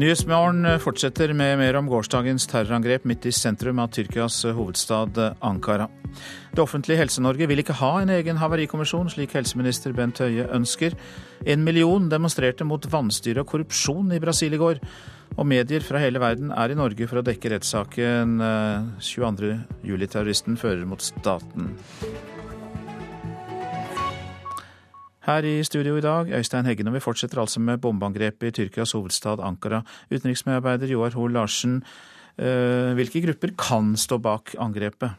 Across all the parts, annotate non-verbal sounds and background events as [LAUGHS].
Nyhetsmorgen fortsetter med mer om gårsdagens terrorangrep midt i sentrum av Tyrkias hovedstad Ankara. Det offentlige Helse-Norge vil ikke ha en egen havarikommisjon, slik helseminister Bent Høie ønsker. En million demonstrerte mot vanstyre og korrupsjon i Brasil i går. Og medier fra hele verden er i Norge for å dekke rettssaken 22. Eh, juli-terroristen fører mot staten. Her i studio i dag, Øystein Heggen, og vi fortsetter altså med bombeangrepet i Tyrkias hovedstad Ankara. Utenriksmedarbeider Joar Hoel Larsen, eh, hvilke grupper kan stå bak angrepet?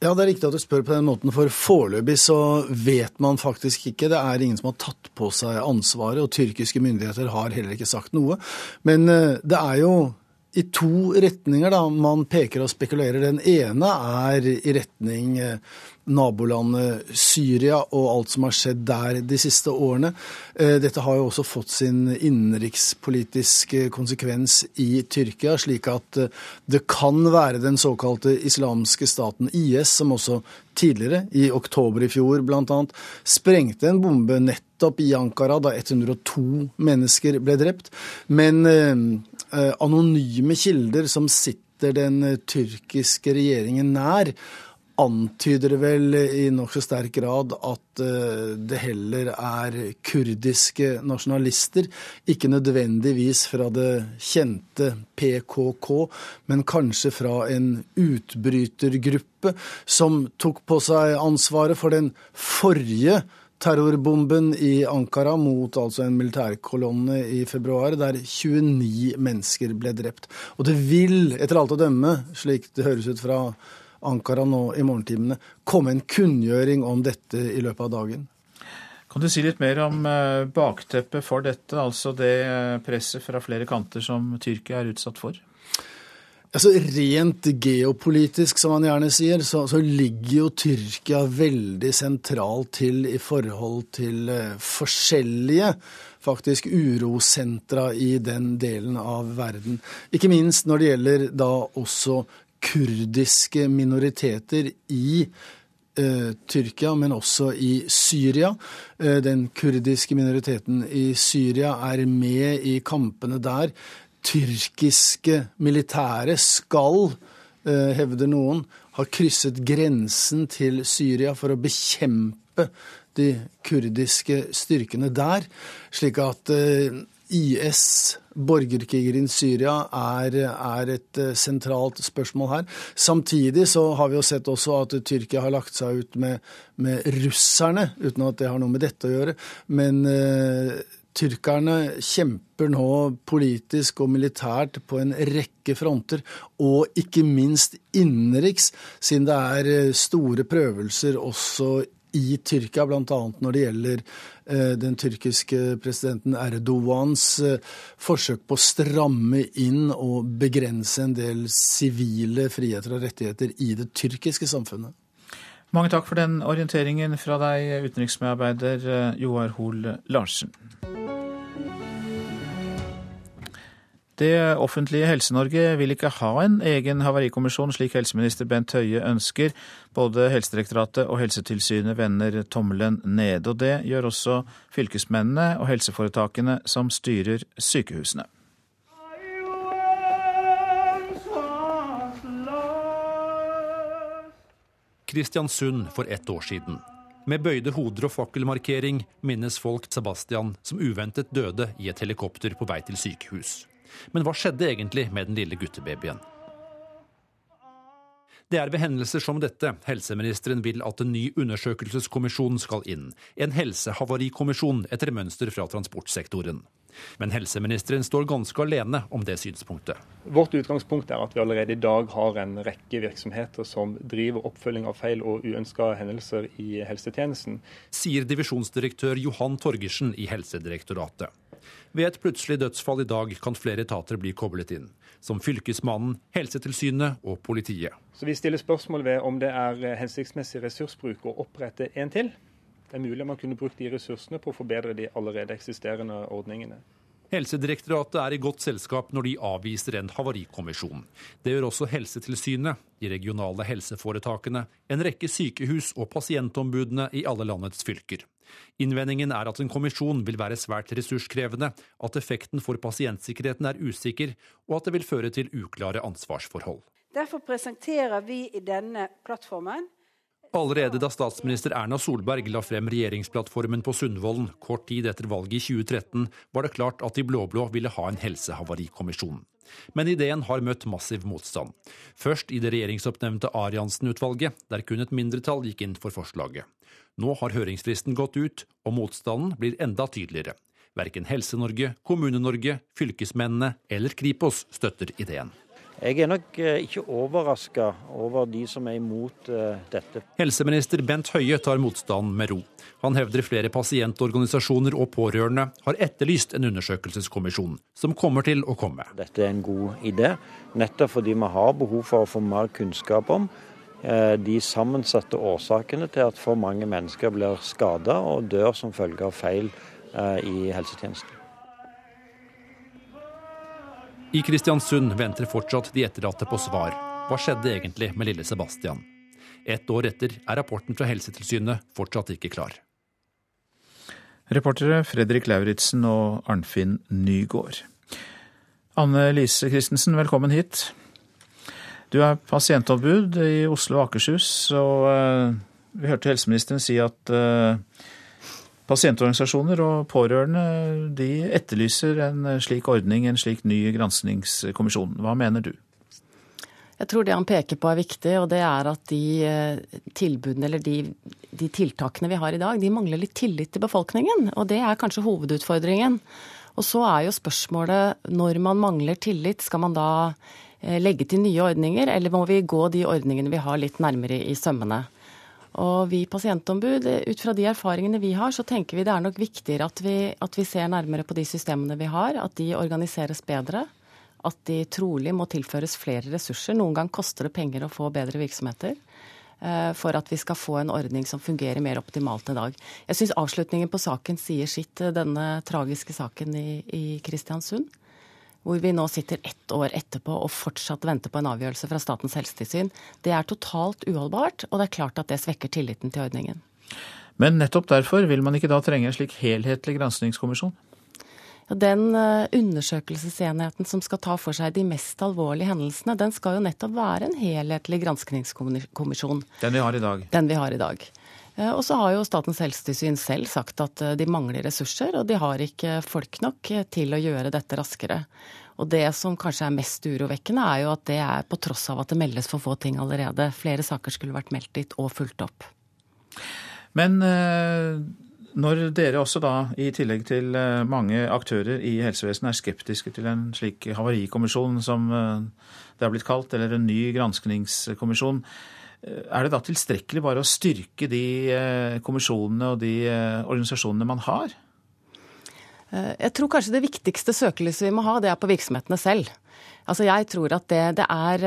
Ja, Det er riktig at du spør på den måten, for foreløpig så vet man faktisk ikke. Det er ingen som har tatt på seg ansvaret, og tyrkiske myndigheter har heller ikke sagt noe. Men eh, det er jo i to retninger da man peker og spekulerer. Den ene er i retning eh, nabolandet Syria og alt som har skjedd der de siste årene. Eh, dette har jo også fått sin innenrikspolitiske konsekvens i Tyrkia, slik at eh, det kan være den såkalte islamske staten IS, som også tidligere, i oktober i fjor bl.a., sprengte en bombe nettopp i Ankara da 102 mennesker ble drept. Men anonyme kilder som sitter den eh, tyrkiske regjeringen nær, antyder vel i nokså sterk grad at eh, det heller er kurdiske nasjonalister, ikke nødvendigvis fra det kjente PKK, men kanskje fra en utbrytergruppe som tok på seg ansvaret for den forrige terrorbomben i Ankara mot altså en militærkolonne i februar, der 29 mennesker ble drept. Og det vil, etter alt å dømme, slik det høres ut fra Ankara nå i morgentimene, komme en kunngjøring om dette i løpet av dagen. Kan du si litt mer om eh, bakteppet for dette, altså det presset fra flere kanter som Tyrkia er utsatt for? Altså Rent geopolitisk, som man gjerne sier, så, så, ligger jo Tyrkia veldig sentralt til i forhold til uh, forskjellige faktisk urosentra i den delen av verden. Ikke minst når det gjelder da også kurdiske minoriteter i uh, Tyrkia, men også i Syria. Uh, den kurdiske minoriteten i Syria er med i kampene der tyrkiske militære skal, eh, hevder noen, ha krysset grensen til Syria for å bekjempe de kurdiske styrkene der, slik at eh, IS, borgerkriger i Syria, er, er, et eh, sentralt spørsmål her. Samtidig så har vi jo sett også at Tyrkia har lagt seg ut med, med russerne, uten at det har noe med dette å gjøre. Men eh, Tyrkerne kjemper nå politisk og militært på en rekke fronter, og ikke minst innenriks, siden det er eh, store prøvelser også i Tyrkia, bl.a. når det gjelder eh, den tyrkiske presidenten Erdogans eh, forsøk på å stramme inn og begrense en del sivile friheter og rettigheter i det tyrkiske samfunnet. Mange takk for den orienteringen fra deg, utenriksmedarbeider Joar Hoel Larsen. Det offentlige Helse-Norge vil ikke ha en egen havarikommisjon, slik helseminister Bent Høie ønsker. Både Helsedirektoratet og Helsetilsynet vender tommelen ned. Og det gjør også fylkesmennene og helseforetakene som styrer sykehusene. Kristiansund for ett år siden. Med bøyde hoder og fakkelmarkering minnes folk Sebastian som uventet døde i et helikopter på vei til sykehus. Men hva skjedde egentlig med den lille guttebabyen? Det er ved hendelser som dette helseministeren vil at en ny undersøkelseskommisjon skal inn. En helsehavarikommisjon etter mønster fra transportsektoren. Men helseministeren står ganske alene om det synspunktet. Vårt utgangspunkt er at vi allerede i dag har en rekke virksomheter som driver oppfølging av feil og uønska hendelser i helsetjenesten. Sier divisjonsdirektør Johan Torgersen i Helsedirektoratet. Ved et plutselig dødsfall i dag kan flere etater bli koblet inn, som Fylkesmannen, Helsetilsynet og politiet. Så Vi stiller spørsmål ved om det er hensiktsmessig ressursbruk å opprette en til. Det er mulig man kunne brukt de ressursene på å forbedre de allerede eksisterende ordningene. Helsedirektoratet er i godt selskap når de avviser en havarikommisjon. Det gjør også Helsetilsynet, de regionale helseforetakene, en rekke sykehus og pasientombudene i alle landets fylker. Innvendingen er at en kommisjon vil være svært ressurskrevende, at effekten for pasientsikkerheten er usikker, og at det vil føre til uklare ansvarsforhold. Derfor presenterer vi i denne plattformen Allerede da statsminister Erna Solberg la frem regjeringsplattformen på Sundvolden kort tid etter valget i 2013, var det klart at de blå-blå ville ha en helsehavarikommisjon. Men ideen har møtt massiv motstand. Først i det regjeringsoppnevnte Ariansen-utvalget, der kun et mindretall gikk inn for forslaget. Nå har høringsfristen gått ut, og motstanden blir enda tydeligere. Verken Helse-Norge, Kommune-Norge, fylkesmennene eller Kripos støtter ideen. Jeg er nok eh, ikke overraska over de som er imot eh, dette. Helseminister Bent Høie tar motstanden med ro. Han hevder flere pasientorganisasjoner og pårørende har etterlyst en undersøkelseskommisjon, som kommer til å komme. Dette er en god idé, nettopp fordi vi har behov for å få mer kunnskap om eh, de sammensatte årsakene til at for mange mennesker blir skada og dør som følge av feil i helsetjenesten. I Kristiansund venter fortsatt de etterlatte på svar. Hva skjedde egentlig med lille Sebastian? Ett år etter er rapporten fra Helsetilsynet fortsatt ikke klar. Reportere Fredrik Lauritzen og Arnfinn Nygård. Anne Lise Christensen, velkommen hit. Du er pasientombud i Oslo og Akershus, og uh, vi hørte helseministeren si at uh, Pasientorganisasjoner og pårørende de etterlyser en slik ordning, en slik ny granskingskommisjon. Hva mener du? Jeg tror det han peker på er viktig, og det er at de eh, tilbudene eller de, de, tiltakene vi har i dag, de mangler litt tillit til befolkningen. Og det er kanskje hovedutfordringen. Og så er jo spørsmålet når man mangler tillit, skal man da eh, legge til nye ordninger, eller må vi gå de ordningene vi har litt nærmere i sømmene? Og vi pasientombud, ut fra de erfaringene vi har, så tenker vi det er nok viktigere at vi, at vi ser nærmere på de systemene vi har, at de organiseres bedre. At de trolig må tilføres flere ressurser. Noen gang koster det penger å få bedre virksomheter eh, for at vi skal få en ordning som fungerer mer optimalt i dag. Jeg syns avslutningen på saken sier sitt, eh, denne tragiske saken i, i Kristiansund hvor vi nå sitter ett år etterpå og fortsatt venter på en avgjørelse fra Statens helsetilsyn, det er totalt uholdbart, og det er klart at det svekker tilliten til ordningen. Men nettopp derfor vil man ikke da trenge en slik helhetlig granskingskommisjon? Den eh, undersøkelsesenheten som skal ta for seg de mest alvorlige hendelsene, den skal jo nettopp være en helhetlig granskingskommisjon. Den vi har i dag? Den vi har i dag. Eh, og så har jo Statens helsetilsyn selv sagt at eh, de mangler ressurser, og de har ikke folk nok til å gjøre dette raskere. Og det som kanskje er mest urovekkende, er jo at det er på tross av at det meldes for få ting allerede. Flere saker skulle vært meldt dit og fulgt opp. Men når dere også da, i tillegg til mange aktører i helsevesenet, er skeptiske til en slik havarikommisjon som det har blitt kalt, eller en ny granskningskommisjon, er det da tilstrekkelig bare å styrke de kommisjonene og de organisasjonene man har? Jeg tror kanskje det viktigste søkelyset vi må ha, det er på virksomhetene selv. Altså jeg tror at det, det er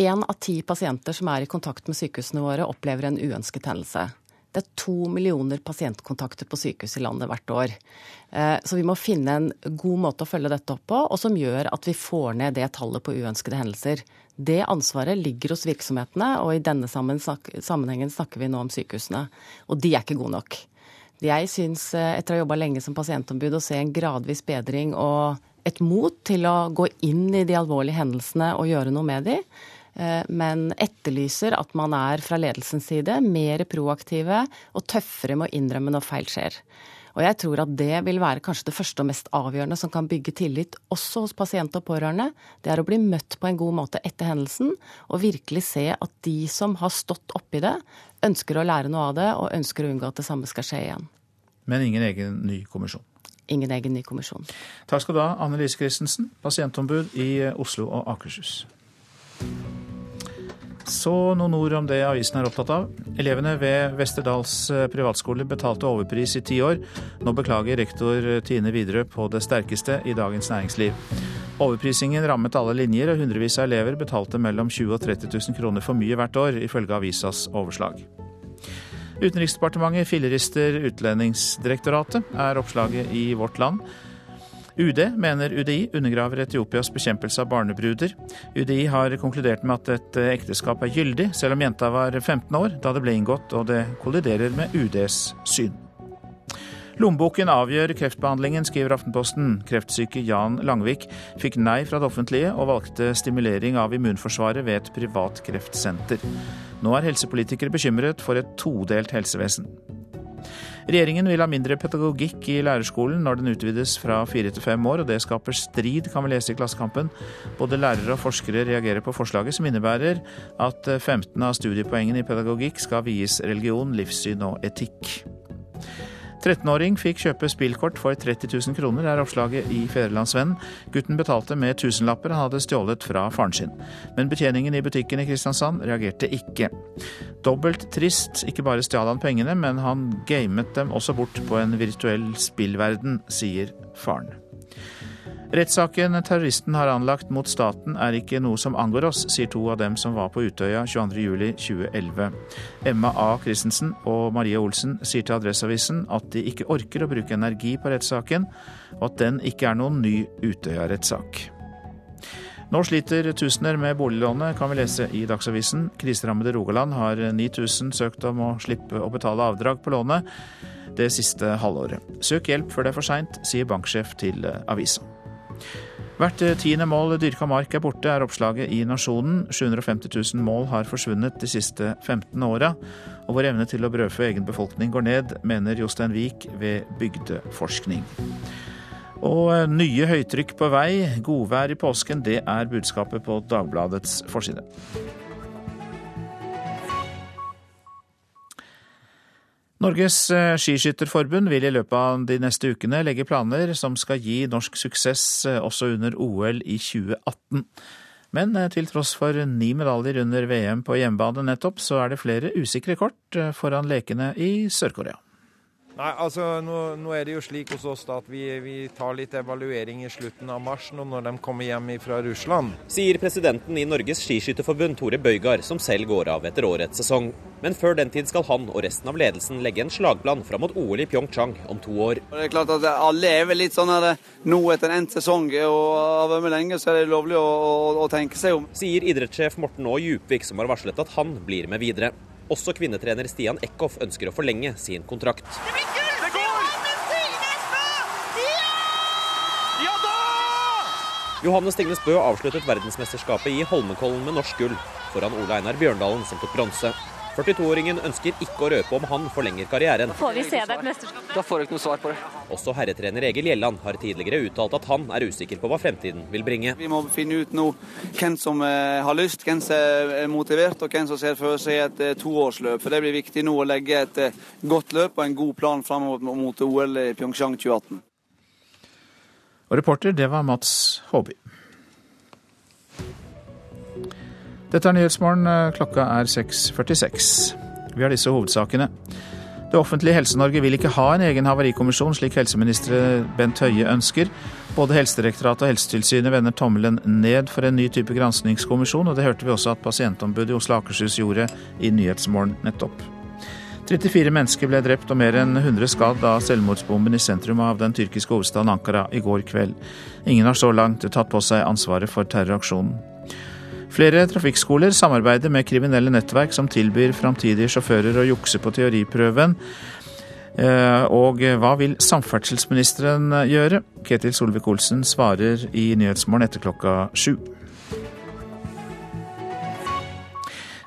én av ti pasienter som er i kontakt med sykehusene våre, opplever en uønsket hendelse. Det er to millioner pasientkontakter på sykehus i landet hvert år. Så vi må finne en god måte å følge dette opp på, og som gjør at vi får ned det tallet på uønskede hendelser. Det ansvaret ligger hos virksomhetene, og i denne sammenhengen snakker vi nå om sykehusene. Og de er ikke gode nok. Jeg syns, etter å ha jobba lenge som pasientombud, å se en gradvis bedring og et mot til å gå inn i de alvorlige hendelsene og gjøre noe med de. Men etterlyser at man er fra ledelsens side mer proaktive og tøffere med å innrømme når feil skjer. Og jeg tror at det vil være kanskje det første og mest avgjørende som kan bygge tillit også hos pasient og pårørende. Det er å bli møtt på en god måte etter hendelsen, og virkelig se at de som har stått oppi det, ønsker å lære noe av det og ønsker å unngå at det samme skal skje igjen. Men ingen egen ny kommisjon? Ingen egen ny kommisjon. Takk skal du ha, Anne Lise Christensen, pasientombud i Oslo og Akershus. Så noen ord om det avisen er opptatt av. Elevene ved Westerdals eh, privatskole betalte overpris i ti år. Nå beklager rektor Tine Widerøe på det sterkeste i Dagens Næringsliv. Overprisingen rammet alle linjer, og hundrevis av elever betalte mellom 20 og 30 000 kroner for mye hvert år, ifølge avisas overslag. Utenriksdepartementet fillerister Utlendingsdirektoratet, er oppslaget i Vårt Land. UD mener UDI undergraver Etiopias bekjempelse av barnebruder. UDI har konkludert med at et ekteskap er gyldig, selv om jenta var 15 år da det ble inngått, og det kolliderer med UDs syn. Lommeboken avgjør kreftbehandlingen, skriver Aftenposten. Kreftsyke Jan Langvik fikk nei fra det offentlige og valgte stimulering av immunforsvaret ved et privat kreftsenter. Nå er helsepolitikere bekymret for et todelt helsevesen. Regjeringen vil ha mindre pedagogikk i lærerskolen når den utvides fra fire til fem år, og det skaper strid, kan vi lese i Klassekampen. Både lærere og forskere reagerer på forslaget, som innebærer at 15 av studiepoengene i pedagogikk skal vies religion, livssyn og etikk. 13-åring fikk kjøpe spillkort for 30 000 kroner, er oppslaget i Fedrelandsvennen. Gutten betalte med tusenlapper han hadde stjålet fra faren sin. Men betjeningen i butikken i Kristiansand reagerte ikke. Dobbelt trist, ikke bare stjal han pengene, men han gamet dem også bort på en virtuell spillverden, sier faren. Rettssaken terroristen har anlagt mot staten er ikke noe som angår oss, sier to av dem som var på Utøya 22.07.2011. Emma A. Christensen og Maria Olsen sier til Adresseavisen at de ikke orker å bruke energi på rettssaken, og at den ikke er noen ny Utøya-rettssak. Nå sliter tusener med boliglånet, kan vi lese i Dagsavisen. Kriserammede Rogaland har 9000 søkt om å slippe å betale avdrag på lånet det siste halvåret. Søk hjelp før det er for seint, sier banksjef til avisa. Hvert tiende mål dyrka mark er borte, er oppslaget i Nasjonen. 750 000 mål har forsvunnet de siste 15 åra, og vår evne til å brødfø egen befolkning går ned, mener Jostein Wiik ved Bygdeforskning. Og nye høytrykk på vei, godvær i påsken, det er budskapet på Dagbladets forside. Norges eh, skiskytterforbund vil i løpet av de neste ukene legge planer som skal gi norsk suksess eh, også under OL i 2018. Men eh, til tross for ni medaljer under VM på hjemmebane nettopp, så er det flere usikre kort foran lekene i Sør-Korea. Nei, altså nå, nå, er det jo slik hos oss da, at vi, vi, tar litt evaluering i slutten av mars nå når de kommer hjem fra Russland. Sier presidenten i Norges Skiskytterforbund Tore Bøygard, som selv går av etter årets sesong. Men før den tid skal han og resten av ledelsen legge en slagplan fram mot OL i Pyeongchang om to år. Det er klart at Alle er vel litt sånn her nå etter endt sesong, og har vært med lenge, så er det lovlig å, å, å tenke seg om. Sier idrettssjef Morten Aa Djupvik, som har varslet at han blir med videre. Også kvinnetrener Stian Eckhoff ønsker å forlenge sin kontrakt. Johannes Stignes Bø avsluttet verdensmesterskapet i Holmenkollen med norsk gull, foran Ole Einar Bjørndalen, som tok bronse. 42-åringen ønsker ikke å røpe om han forlenger karrieren. Får vi se deg på mesterskapet? Da får du ikke noe svar på det. Også herretrener Egil Gjelland har tidligere uttalt at han er usikker på hva fremtiden vil bringe. Vi må finne ut nå hvem som eh, har lyst, hvem som er motivert og hvem som ser for seg et eh, toårsløp. For Det blir viktig nå å legge et eh, godt løp og en god plan framover mot OL i Pyeongchang 2018. Og reporter, det var Mats Håby. Dette er Nyhetsmorgen. Klokka er 6.46. Vi har disse hovedsakene. Det offentlige Helse-Norge vil ikke ha en egen havarikommisjon, slik helseminister Bent Høie ønsker. Både Helsedirektoratet og Helsetilsynet vender tommelen ned for en ny type granskningskommisjon, og det hørte vi også at pasientombudet i Oslo Akershus gjorde i Nyhetsmorgen nettopp. 34 mennesker ble drept og mer enn 100 skadd av selvmordsbomben i sentrum av den tyrkiske hovedstaden Ankara i går kveld. Ingen har så langt tatt på seg ansvaret for terroraksjonen. Flere trafikkskoler samarbeider med kriminelle nettverk som tilbyr framtidige sjåfører å jukse på teoriprøven. Eh, og hva vil samferdselsministeren gjøre? Ketil Solvik-Olsen svarer i Nyhetsmorgen etter klokka sju.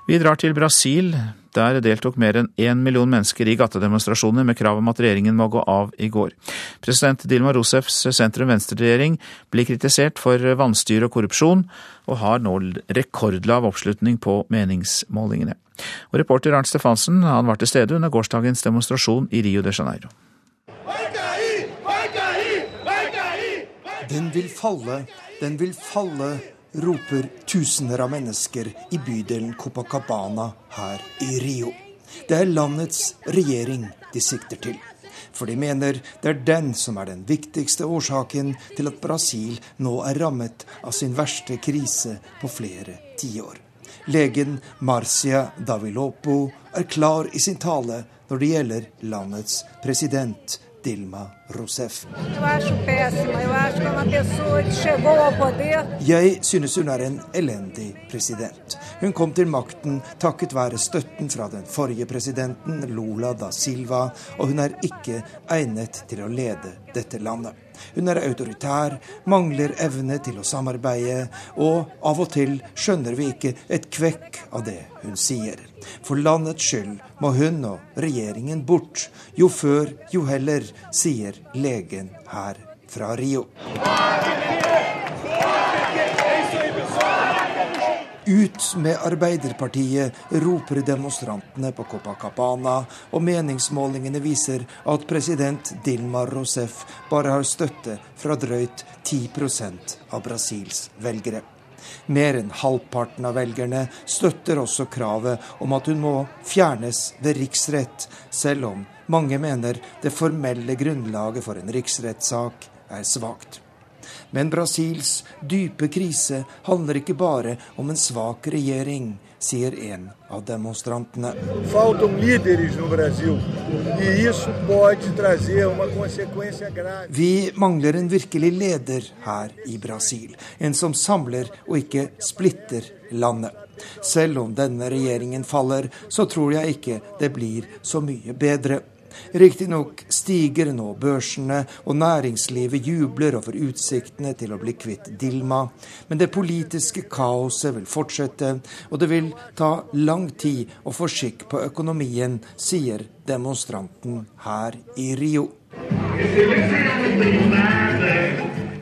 Vi drar til Brasil. Der deltok mer enn én million mennesker i gatedemonstrasjoner med krav om at regjeringen må gå av i går. President Dilma Rousefs sentrum-venstre-regjering blir kritisert for vanstyre og korrupsjon, og har nå rekordlav oppslutning på meningsmålingene. Og reporter Arnt Stefansen han var til stede under gårsdagens demonstrasjon i Rio de Janeiro. Den vil falle, den vil falle roper tusener av mennesker i bydelen Copacabana her i Rio. Det er landets regjering de sikter til. For de mener det er den som er den viktigste årsaken til at Brasil nå er rammet av sin verste krise på flere tiår. Legen Marcia Davilopo er klar i sin tale når det gjelder landets president Dilma Rousseff. Jeg synes hun er en elendig president. Hun kom til makten takket være støtten fra den forrige presidenten, Lula da Silva, og hun er ikke egnet til å lede dette landet. Hun er autoritær, mangler evne til å samarbeide, og av og til skjønner vi ikke et kvekk av det hun sier. For landets skyld må hun og regjeringen bort. Jo før, jo heller, sier legen her fra Rio. Ut med Arbeiderpartiet, roper demonstrantene på Copacabana, og meningsmålingene viser at president Dilma Rousef bare har støtte fra drøyt 10% av Brasils velgere. Mer enn halvparten av velgerne støtter også kravet om at hun må fjernes ved riksrett, selv om mange mener det formelle grunnlaget for en riksrettssak er svakt. Men Brasils dype krise handler ikke bare om en svak regjering, sier en av demonstrantene. Vi mangler en virkelig leder her i Brasil. En som samler og ikke splitter landet. Selv om denne regjeringen faller, så tror jeg ikke det blir så mye bedre. Riktignok stiger nå børsene, og næringslivet jubler over utsiktene til å bli kvitt Dilma. Men det politiske kaoset vil fortsette, og det vil ta lang tid å få skikk på økonomien, sier demonstranten her i Rio.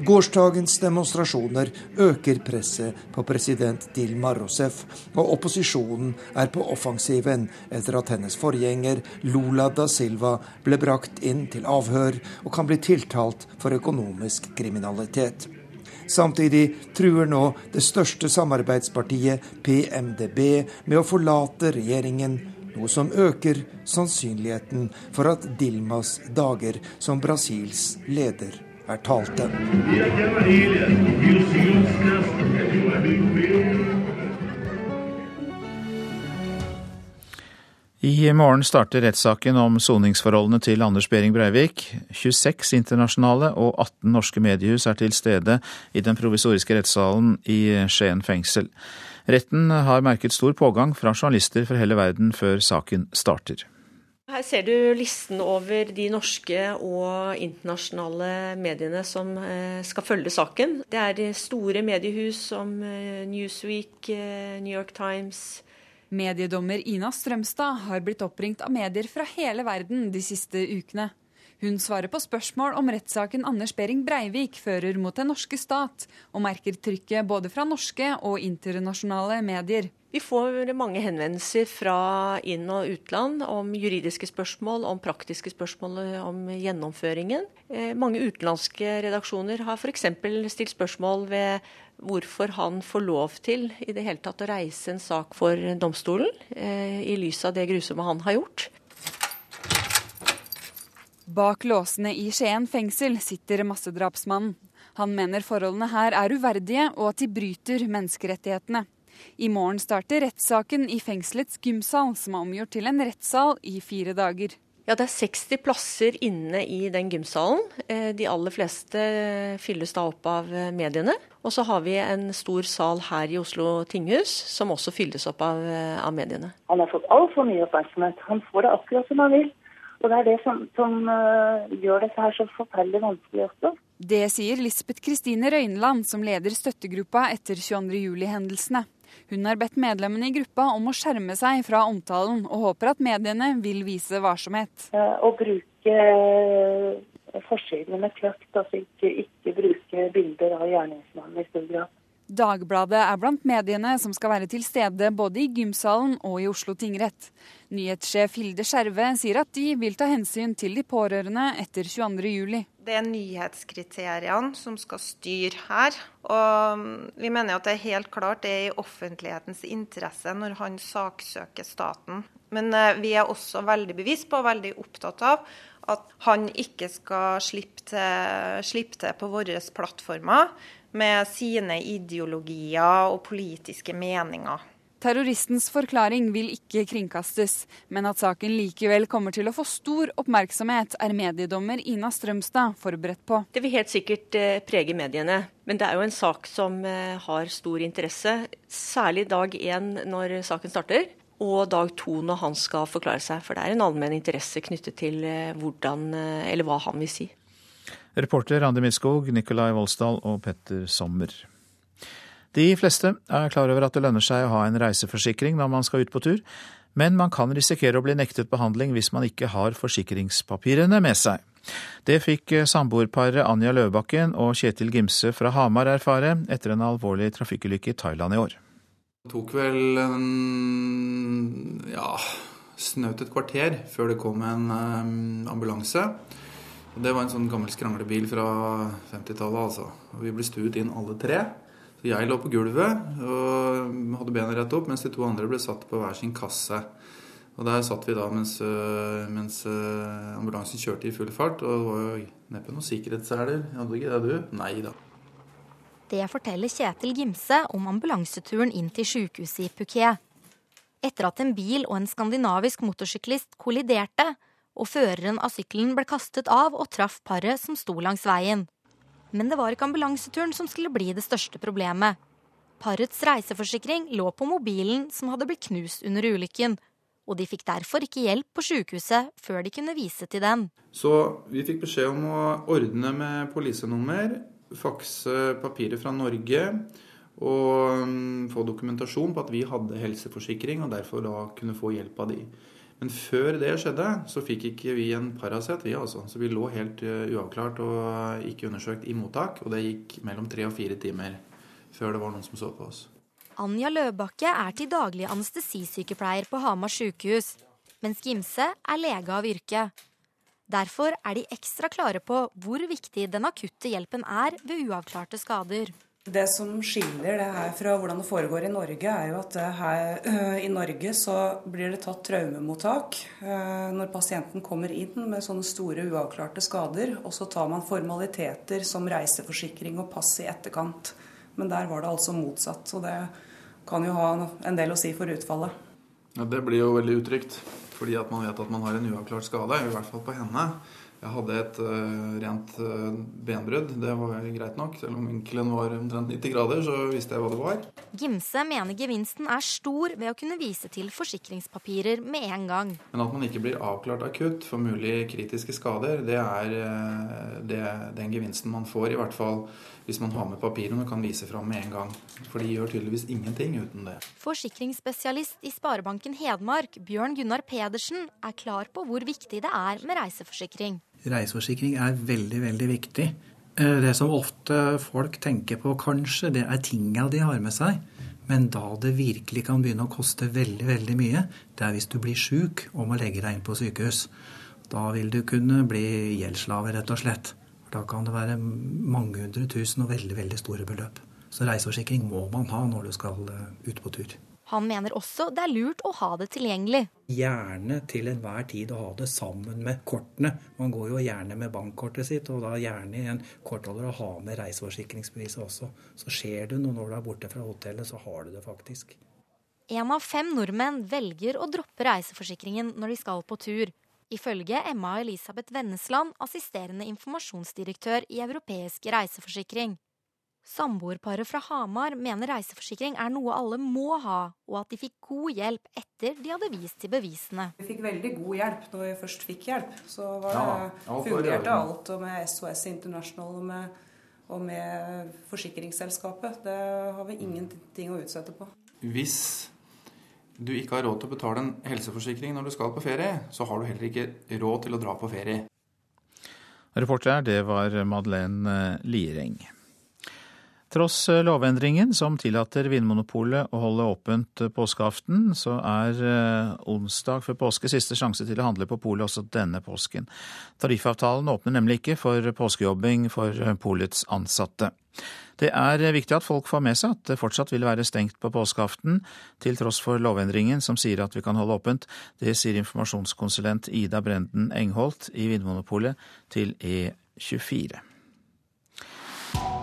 Gårsdagens demonstrasjoner øker presset på president Dilma Rousef, og opposisjonen er på offensiven etter at hennes forgjenger Lula da Silva ble brakt inn til avhør og kan bli tiltalt for økonomisk kriminalitet. Samtidig truer nå det største samarbeidspartiet, PMDB, med å forlate regjeringen noe som øker sannsynligheten for at Dilmas dager som Brasils leder er talte. I morgen starter rettssaken om soningsforholdene til Anders Behring Breivik. 26 internasjonale og 18 norske mediehus er til stede i den provisoriske rettssalen i Skien fengsel. Retten har merket stor pågang fra journalister fra hele verden før saken starter. Her ser du listen over de norske og internasjonale mediene som eh, skal følge saken. Det er store mediehus som eh, Newsweek, eh, New York Times. Mediedommer Ina Strømstad har blitt oppringt av medier fra hele verden de siste ukene. Hun svarer på spørsmål om rettssaken Anders Behring Breivik fører mot den norske stat, og merker trykket både fra norske og internasjonale medier. Vi får mange henvendelser fra inn- og utland om juridiske spørsmål, om praktiske spørsmål om gjennomføringen. Eh, mange utenlandske redaksjoner har f.eks. stilt spørsmål ved hvorfor han får lov til i det hele tatt å reise en sak for domstolen, eh, i lys av det grusomme han har gjort. Bak låsene i Skien fengsel sitter massedrapsmannen. Han mener forholdene her er uverdige, og at de bryter menneskerettighetene. I morgen starter rettssaken i fengselets gymsal, som er omgjort til en rettssal i fire dager. Ja, Det er 60 plasser inne i den gymsalen. Eh, de aller fleste fylles da opp av eh, mediene. Og så har vi en stor sal her i Oslo tinghus, som også fylles opp av, eh, av mediene. Han har fått altfor mye oppmerksomhet. Han får det akkurat som han vil. Og det er det som, som gjør dette her så forferdelig vanskelig også. Det sier Lisbeth Kristine Røyneland, som leder støttegruppa etter 22.07-hendelsene. Hun har bedt medlemmene i gruppa om å skjerme seg fra omtalen, og håper at mediene vil vise varsomhet. Å bruke eh, forsidene med kløkt, altså ikke, ikke bruke bilder av gjerningsmannen i stor grad. Dagbladet er blant mediene som skal være til stede både i gymsalen og i Oslo tingrett. Nyhetssjef Hilde Skjerve sier at de vil ta hensyn til de pårørende etter 22.07. Det er nyhetskriteriene som skal styre her. Og vi mener at det er helt klart det er i offentlighetens interesse når han saksøker staten. Men eh, vi er også veldig bevisst på og veldig opptatt av at han ikke skal slippe til, slippe til på våre plattformer med sine ideologier og politiske meninger. Terroristens forklaring vil ikke kringkastes, men at saken likevel kommer til å få stor oppmerksomhet, er mediedommer Ina Strømstad forberedt på. Det vil helt sikkert eh, prege mediene, men det er jo en sak som eh, har stor interesse. Særlig dag én når saken starter, og dag to når han skal forklare seg. For det er en allmenn interesse knyttet til eh, hvordan, eller hva han vil si. Reporter Randi Midskog, Nikolai Volsdal og Petter Sommer. De fleste er klar over at det lønner seg å ha en reiseforsikring når man skal ut på tur, men man kan risikere å bli nektet behandling hvis man ikke har forsikringspapirene med seg. Det fikk samboerparet Anja Løvbakken og Kjetil Gimse fra Hamar erfare etter en alvorlig trafikkulykke i Thailand i år. Det tok vel en, ja, snaut et kvarter før det kom en um, ambulanse. Det var en sånn gammel skranglebil fra 50-tallet, altså. Og vi ble stuet inn alle tre. Så jeg lå på gulvet og hadde benet rett opp, mens de to andre ble satt på hver sin kasse. Og Der satt vi da mens, øh, mens øh, ambulansen kjørte i full fart. Og det var jo neppe noen sikkerhetsseler. Hadde ikke det, du? Nei da. Det forteller Kjetil Gimse om ambulanseturen inn til sykehuset i Phuket. Etter at en bil og en skandinavisk motorsyklist kolliderte, og føreren av sykkelen ble kastet av og traff paret som sto langs veien. Men det var ikke ambulanseturen som skulle bli det største problemet. Parets reiseforsikring lå på mobilen som hadde blitt knust under ulykken, og de fikk derfor ikke hjelp på sykehuset før de kunne vise til den. Så vi fikk beskjed om å ordne med polisenummer, fakse papirer fra Norge og mm, få dokumentasjon på at vi hadde helseforsikring, og derfor da kunne få hjelp av de. Men før det skjedde, så fikk ikke vi en Paracet, vi altså. Så vi lå helt eh, uavklart og ikke undersøkt i mottak. Og det gikk mellom tre og fire timer før det var noen som så på oss. Anja Løbakke er til daglig anestesisykepleier på Hamar sykehus, mens Gimse er lege av yrke. Derfor er de ekstra klare på hvor viktig den akutte hjelpen er ved uavklarte skader. Det som skiller det her fra hvordan det foregår i Norge, er jo at her øh, i Norge så blir det tatt traumemottak øh, når pasienten kommer inn med sånne store uavklarte skader. Og så tar man formaliteter som reiseforsikring og pass i etterkant. Men der var det altså motsatt. så det kan jo ha en del å si for utfallet. Ja, det blir jo veldig utrygt. Fordi at man vet at man har en uavklart skade, i hvert fall på henne. Jeg hadde et uh, rent uh, benbrudd. Det var greit nok. Selv om vinkelen var omtrent 90 grader, så visste jeg hva det var. Gimse mener gevinsten er stor ved å kunne vise til forsikringspapirer med en gang. Men at man ikke blir avklart akutt for mulig kritiske skader, det er uh, det, den gevinsten man får, i hvert fall hvis man har med papirene og kan vise fram med en gang. For de gjør tydeligvis ingenting uten det. Forsikringsspesialist i Sparebanken Hedmark, Bjørn Gunnar Pedersen, er klar på hvor viktig det er med reiseforsikring. Reiseforsikring er veldig, veldig viktig. Eh, det som ofte folk tenker på, kanskje, det er tinga de har med seg. Men da det virkelig kan begynne å koste veldig, veldig mye, det er hvis du blir sjuk og må legge deg inn på sykehus. Da vil du kunne bli gjeldsslave, rett og slett. Da kan det være mange hundre tusen og veldig, veldig store beløp. Så reiseforsikring må man ha når du skal eh, ut på tur. Han mener også det er lurt å ha det tilgjengelig. Gjerne til enhver tid å ha det sammen med kortene. Man går jo gjerne med bankkortet sitt, og da gjerne i en kortholder å ha med reiseforsikringsbeviset også. Så skjer det noe når du er borte fra hotellet, så har du det faktisk. En av fem nordmenn velger å droppe reiseforsikringen når de skal på tur. Ifølge Emma Elisabeth Vennesland, assisterende informasjonsdirektør i Europeisk reiseforsikring. Samboerparet fra Hamar mener reiseforsikring er noe alle må ha, og at de fikk god hjelp etter de hadde vist til bevisene. Vi fikk veldig god hjelp når vi først fikk hjelp. Så var det, ja, fungerte alt og med SOS International og med, og med forsikringsselskapet. Det har vi ingenting å utsette på. Hvis du ikke har råd til å betale en helseforsikring når du skal på ferie, så har du heller ikke råd til å dra på ferie. Reporter, det var Madeleine Liereng. Tross lovendringen som tillater Vinmonopolet å holde åpent påskeaften, så er eh, onsdag før påske siste sjanse til å handle på polet også denne påsken. Tariffavtalen åpner nemlig ikke for påskejobbing for polets ansatte. Det er viktig at folk får med seg at det fortsatt vil være stengt på påskeaften, til tross for lovendringen som sier at vi kan holde åpent. Det sier informasjonskonsulent Ida Brenden Engholt i Vinmonopolet til E24.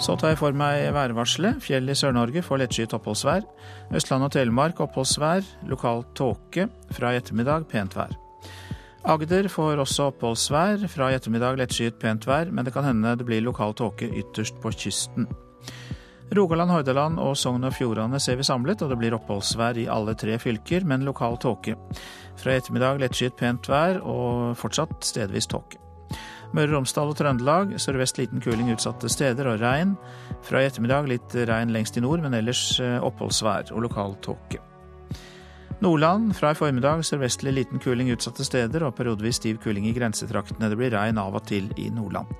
Så tar jeg for meg værvarselet. Fjell i Sør-Norge får lettskyet oppholdsvær. Østland og Telemark oppholdsvær. Lokal tåke. Fra i ettermiddag pent vær. Agder får også oppholdsvær. Fra i ettermiddag lettskyet pent vær, men det kan hende det blir lokal tåke ytterst på kysten. Rogaland, Hordaland og Sogn og Fjordane ser vi samlet, og det blir oppholdsvær i alle tre fylker, men lokal tåke. Fra i ettermiddag lettskyet pent vær og fortsatt stedvis tåke. Møre og Romsdal og Trøndelag sørvest liten kuling utsatte steder og regn. Fra i ettermiddag litt regn lengst i nord, men ellers eh, oppholdsvær og lokal tåke. Nordland fra i formiddag sørvestlig liten kuling utsatte steder og periodevis stiv kuling i grensetraktene. Det blir regn av og til i Nordland.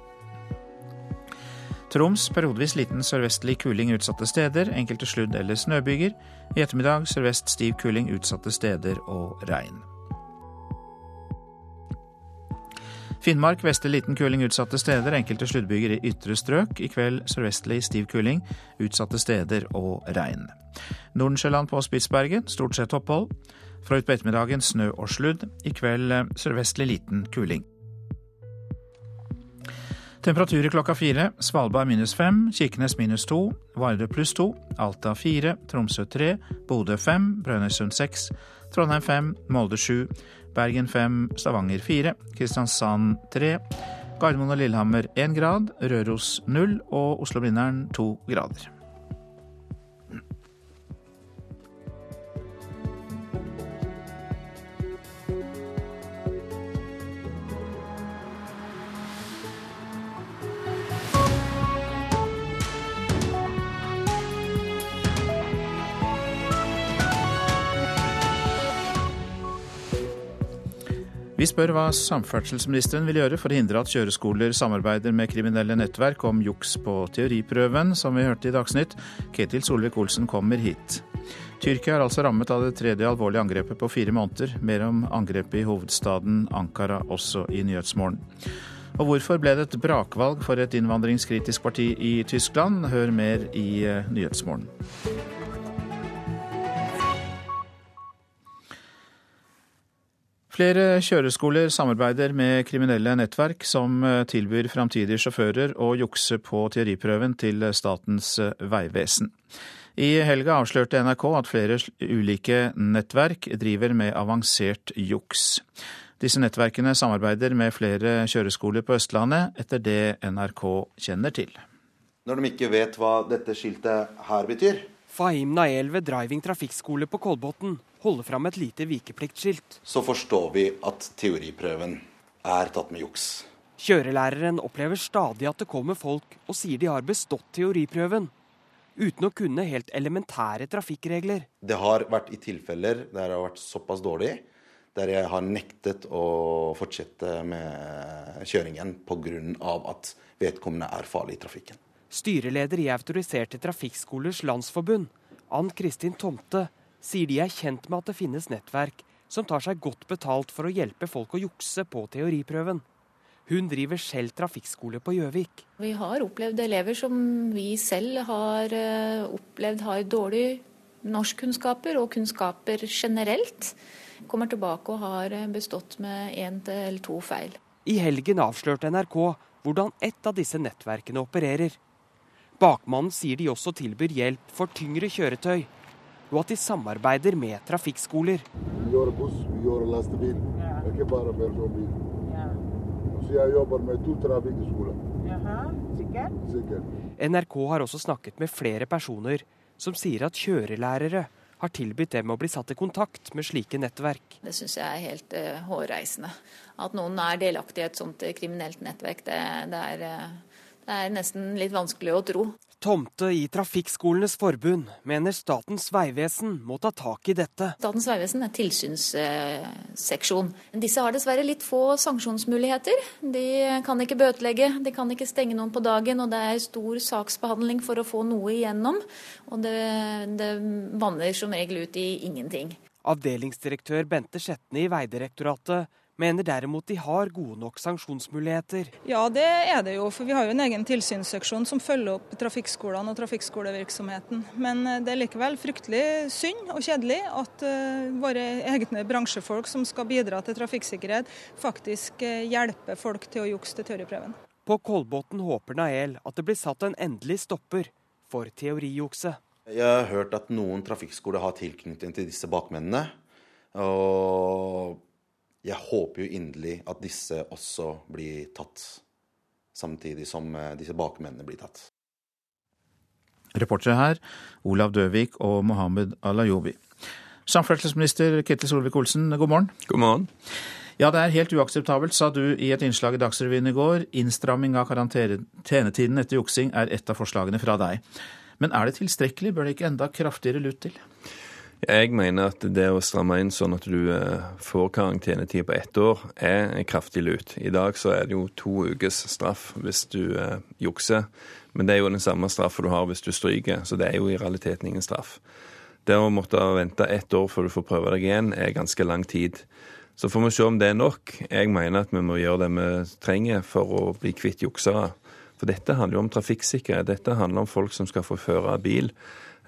Troms periodevis liten sørvestlig kuling utsatte steder, enkelte sludd- eller snøbyger. I ettermiddag sørvest stiv kuling utsatte steder og regn. Finnmark vestlig liten kuling utsatte steder, enkelte sluddbyger i ytre strøk. I kveld sørvestlig stiv kuling, utsatte steder og regn. Nordensjøland på Spitsbergen stort sett opphold. Fra utpå ettermiddagen snø og sludd. I kveld eh, sørvestlig liten kuling. Temperaturer klokka fire. Svalbard minus fem, Kirkenes minus to, Vardø pluss to, Alta fire, Tromsø tre, Bodø fem, Brønnøysund seks, Trondheim fem, Molde sju, Bergen 5, Stavanger 4, Kristiansand 3, Gardermoen og Lillehammer 1 grad, Røros 0 og Oslo-Blindern 2 grader. Vi spør hva samferdselsministeren vil gjøre for å hindre at kjøreskoler samarbeider med kriminelle nettverk om juks på teoriprøven, som vi hørte i Dagsnytt. Ketil Solvik-Olsen kommer hit. Tyrkia er altså rammet av det tredje alvorlige angrepet på fire måneder. Mer om angrepet i hovedstaden Ankara også i Nyhetsmorgen. Og hvorfor ble det et brakvalg for et innvandringskritisk parti i Tyskland? Hør mer i eh, Nyhetsmorgen. Flere kjøreskoler samarbeider med kriminelle nettverk som eh, tilbyr framtidige sjåfører å jukse på teoriprøven til Statens vegvesen. I helga avslørte NRK at flere ulike nettverk driver med avansert juks. Disse nettverkene samarbeider med flere kjøreskoler på Østlandet, etter det NRK kjenner til. Når de ikke vet hva dette skiltet her betyr, Fahim Nael ved Driving trafikkskole på Kolbotn holder fram et lite vikepliktskilt. Så forstår vi at teoriprøven er tatt med juks. Kjørelæreren opplever stadig at det kommer folk og sier de har bestått teoriprøven, uten å kunne helt elementære trafikkregler. Det har vært i tilfeller der det har vært såpass dårlig, der jeg har nektet å fortsette med kjøringen pga. at vedkommende er farlig i trafikken. Styreleder i Autoriserte trafikkskolers landsforbund, Ann Kristin Tomte, sier de er kjent med at det finnes nettverk som tar seg godt betalt for å hjelpe folk å jukse på teoriprøven. Hun driver selv trafikkskole på Gjøvik. Vi har opplevd elever som vi selv har eh, opplevd har dårlige norskkunnskaper og kunnskaper generelt. Kommer tilbake og har eh, bestått med én eller to feil. I helgen avslørte NRK hvordan ett av disse nettverkene opererer. Bakmannen sier de også tilbyr hjelp for tyngre kjøretøy, og at de samarbeider med trafikkskoler. Vi gjør buss, vi gjør lastebil, ikke bare personbil. Så jeg jobber med to trafikkskoler. NRK har også snakket med flere personer som sier at kjørelærere har tilbudt dem å bli satt i kontakt med slike nettverk. Det syns jeg er helt uh, hårreisende. At noen er delaktig i et sånt kriminelt nettverk, det, det er uh, det er nesten litt vanskelig å tro. Tomte i Trafikkskolenes forbund mener Statens vegvesen må ta tak i dette. Statens vegvesen er tilsynsseksjon. Disse har dessverre litt få sanksjonsmuligheter. De kan ikke bøtelegge, de kan ikke stenge noen på dagen, og det er stor saksbehandling for å få noe igjennom. Og det, det vanner som regel ut i ingenting. Avdelingsdirektør Bente Skjetne i Vegdirektoratet mener derimot de har gode nok sanksjonsmuligheter. Ja, det er det jo. For vi har jo en egen tilsynsseksjon som følger opp trafikkskolene og trafikkskolevirksomheten. Men eh, det er likevel fryktelig synd og kjedelig at uh, våre egne bransjefolk som skal bidra til trafikksikkerhet, faktisk uh, hjelper folk til å jukse til teoriprøven. På Kolbotn håper Nael at det blir satt en endelig stopper for teorijukset. Jeg har hørt at noen trafikkskoler har tilknytning til disse bakmennene. Og jeg håper jo inderlig at disse også blir tatt, samtidig som eh, disse bakmennene blir tatt. Reportere her Olav Døvik og Mohammed Alayobi. Samferdselsminister Ketil Solvik-Olsen, god morgen. God morgen. Ja, det er helt uakseptabelt, sa du i et innslag i Dagsrevyen i går. Innstramming av karantenetiden etter juksing er et av forslagene fra deg. Men er det tilstrekkelig? Bør det ikke enda kraftigere lut til? Jeg mener at det å stramme inn sånn at du eh, får karantenetid på ett år, er en kraftig lut. I dag så er det jo to ukes straff hvis du eh, jukser. Men det er jo den samme straffa du har hvis du stryker, så det er jo i realiteten ingen straff. Det å måtte vente ett år før du får prøve deg igjen, er ganske lang tid. Så får vi se om det er nok. Jeg mener at vi må gjøre det vi trenger for å bli kvitt juksere. For dette handler jo om trafikksikkerhet. Dette handler om folk som skal få føre bil.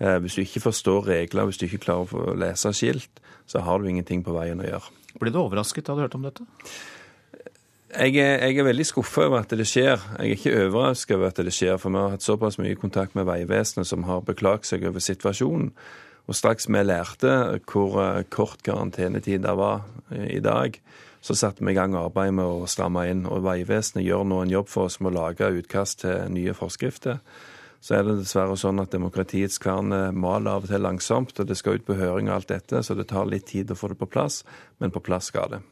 Eh, hvis du ikke forstår regler, hvis du ikke klarer å lese skilt, så har du ingenting på veien å gjøre. Ble du overrasket da du hørte om dette? Jeg er, jeg er, veldig skuffa over at det skjer. Jeg er ikke overrasket over at det skjer, for vi har hatt såpass mye kontakt med Vegvesenet som har beklaget seg over situasjonen. Og straks vi lærte hvor eh, kort karantenetid det var eh, i dag, så satte vi i gang arbeidet med å stramme inn. Og Vegvesenet gjør nå en jobb for oss med å lage utkast til nye forskrifter. Så er det dessverre sånn at demokratiets kvern maler av og til langsomt, og det skal ut på høring og alt dette, så det tar litt tid å få det på plass, men på plass skal det.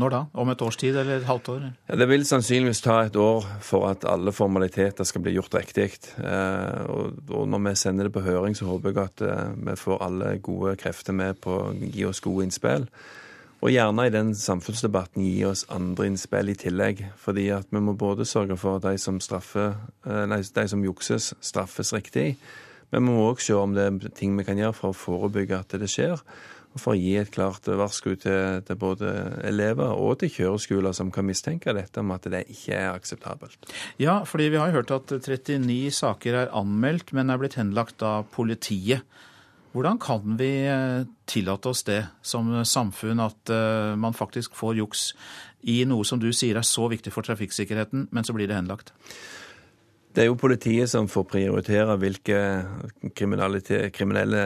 Når da? Om et års tid eller et halvt år? Ja, det vil sannsynligvis ta et år for at alle formaliteter skal bli gjort riktig. Eh, og når vi sender det på høring, så håper jeg at eh, vi får alle gode krefter med på å gi oss gode innspill. Og gjerne i den samfunnsdebatten gi oss andre innspill i tillegg. Fordi at vi må både sørge for at de som, straffer, eh, nei, de som jukses, straffes riktig. Men vi må òg se om det er ting vi kan gjøre for å forebygge at det skjer og for å gi et klart varsku til, til, både elever og til kjøreskoler som kan mistenke dette om at det ikke er akseptabelt. Ja, fordi vi har hørt at 39 saker er anmeldt, men er blitt henlagt av politiet. Hvordan kan vi eh, tillate oss det som samfunn, at eh, man faktisk får juks i noe som du sier er så viktig for trafikksikkerheten, men så blir det henlagt? Det er jo politiet som får prioritere hvilke kriminelle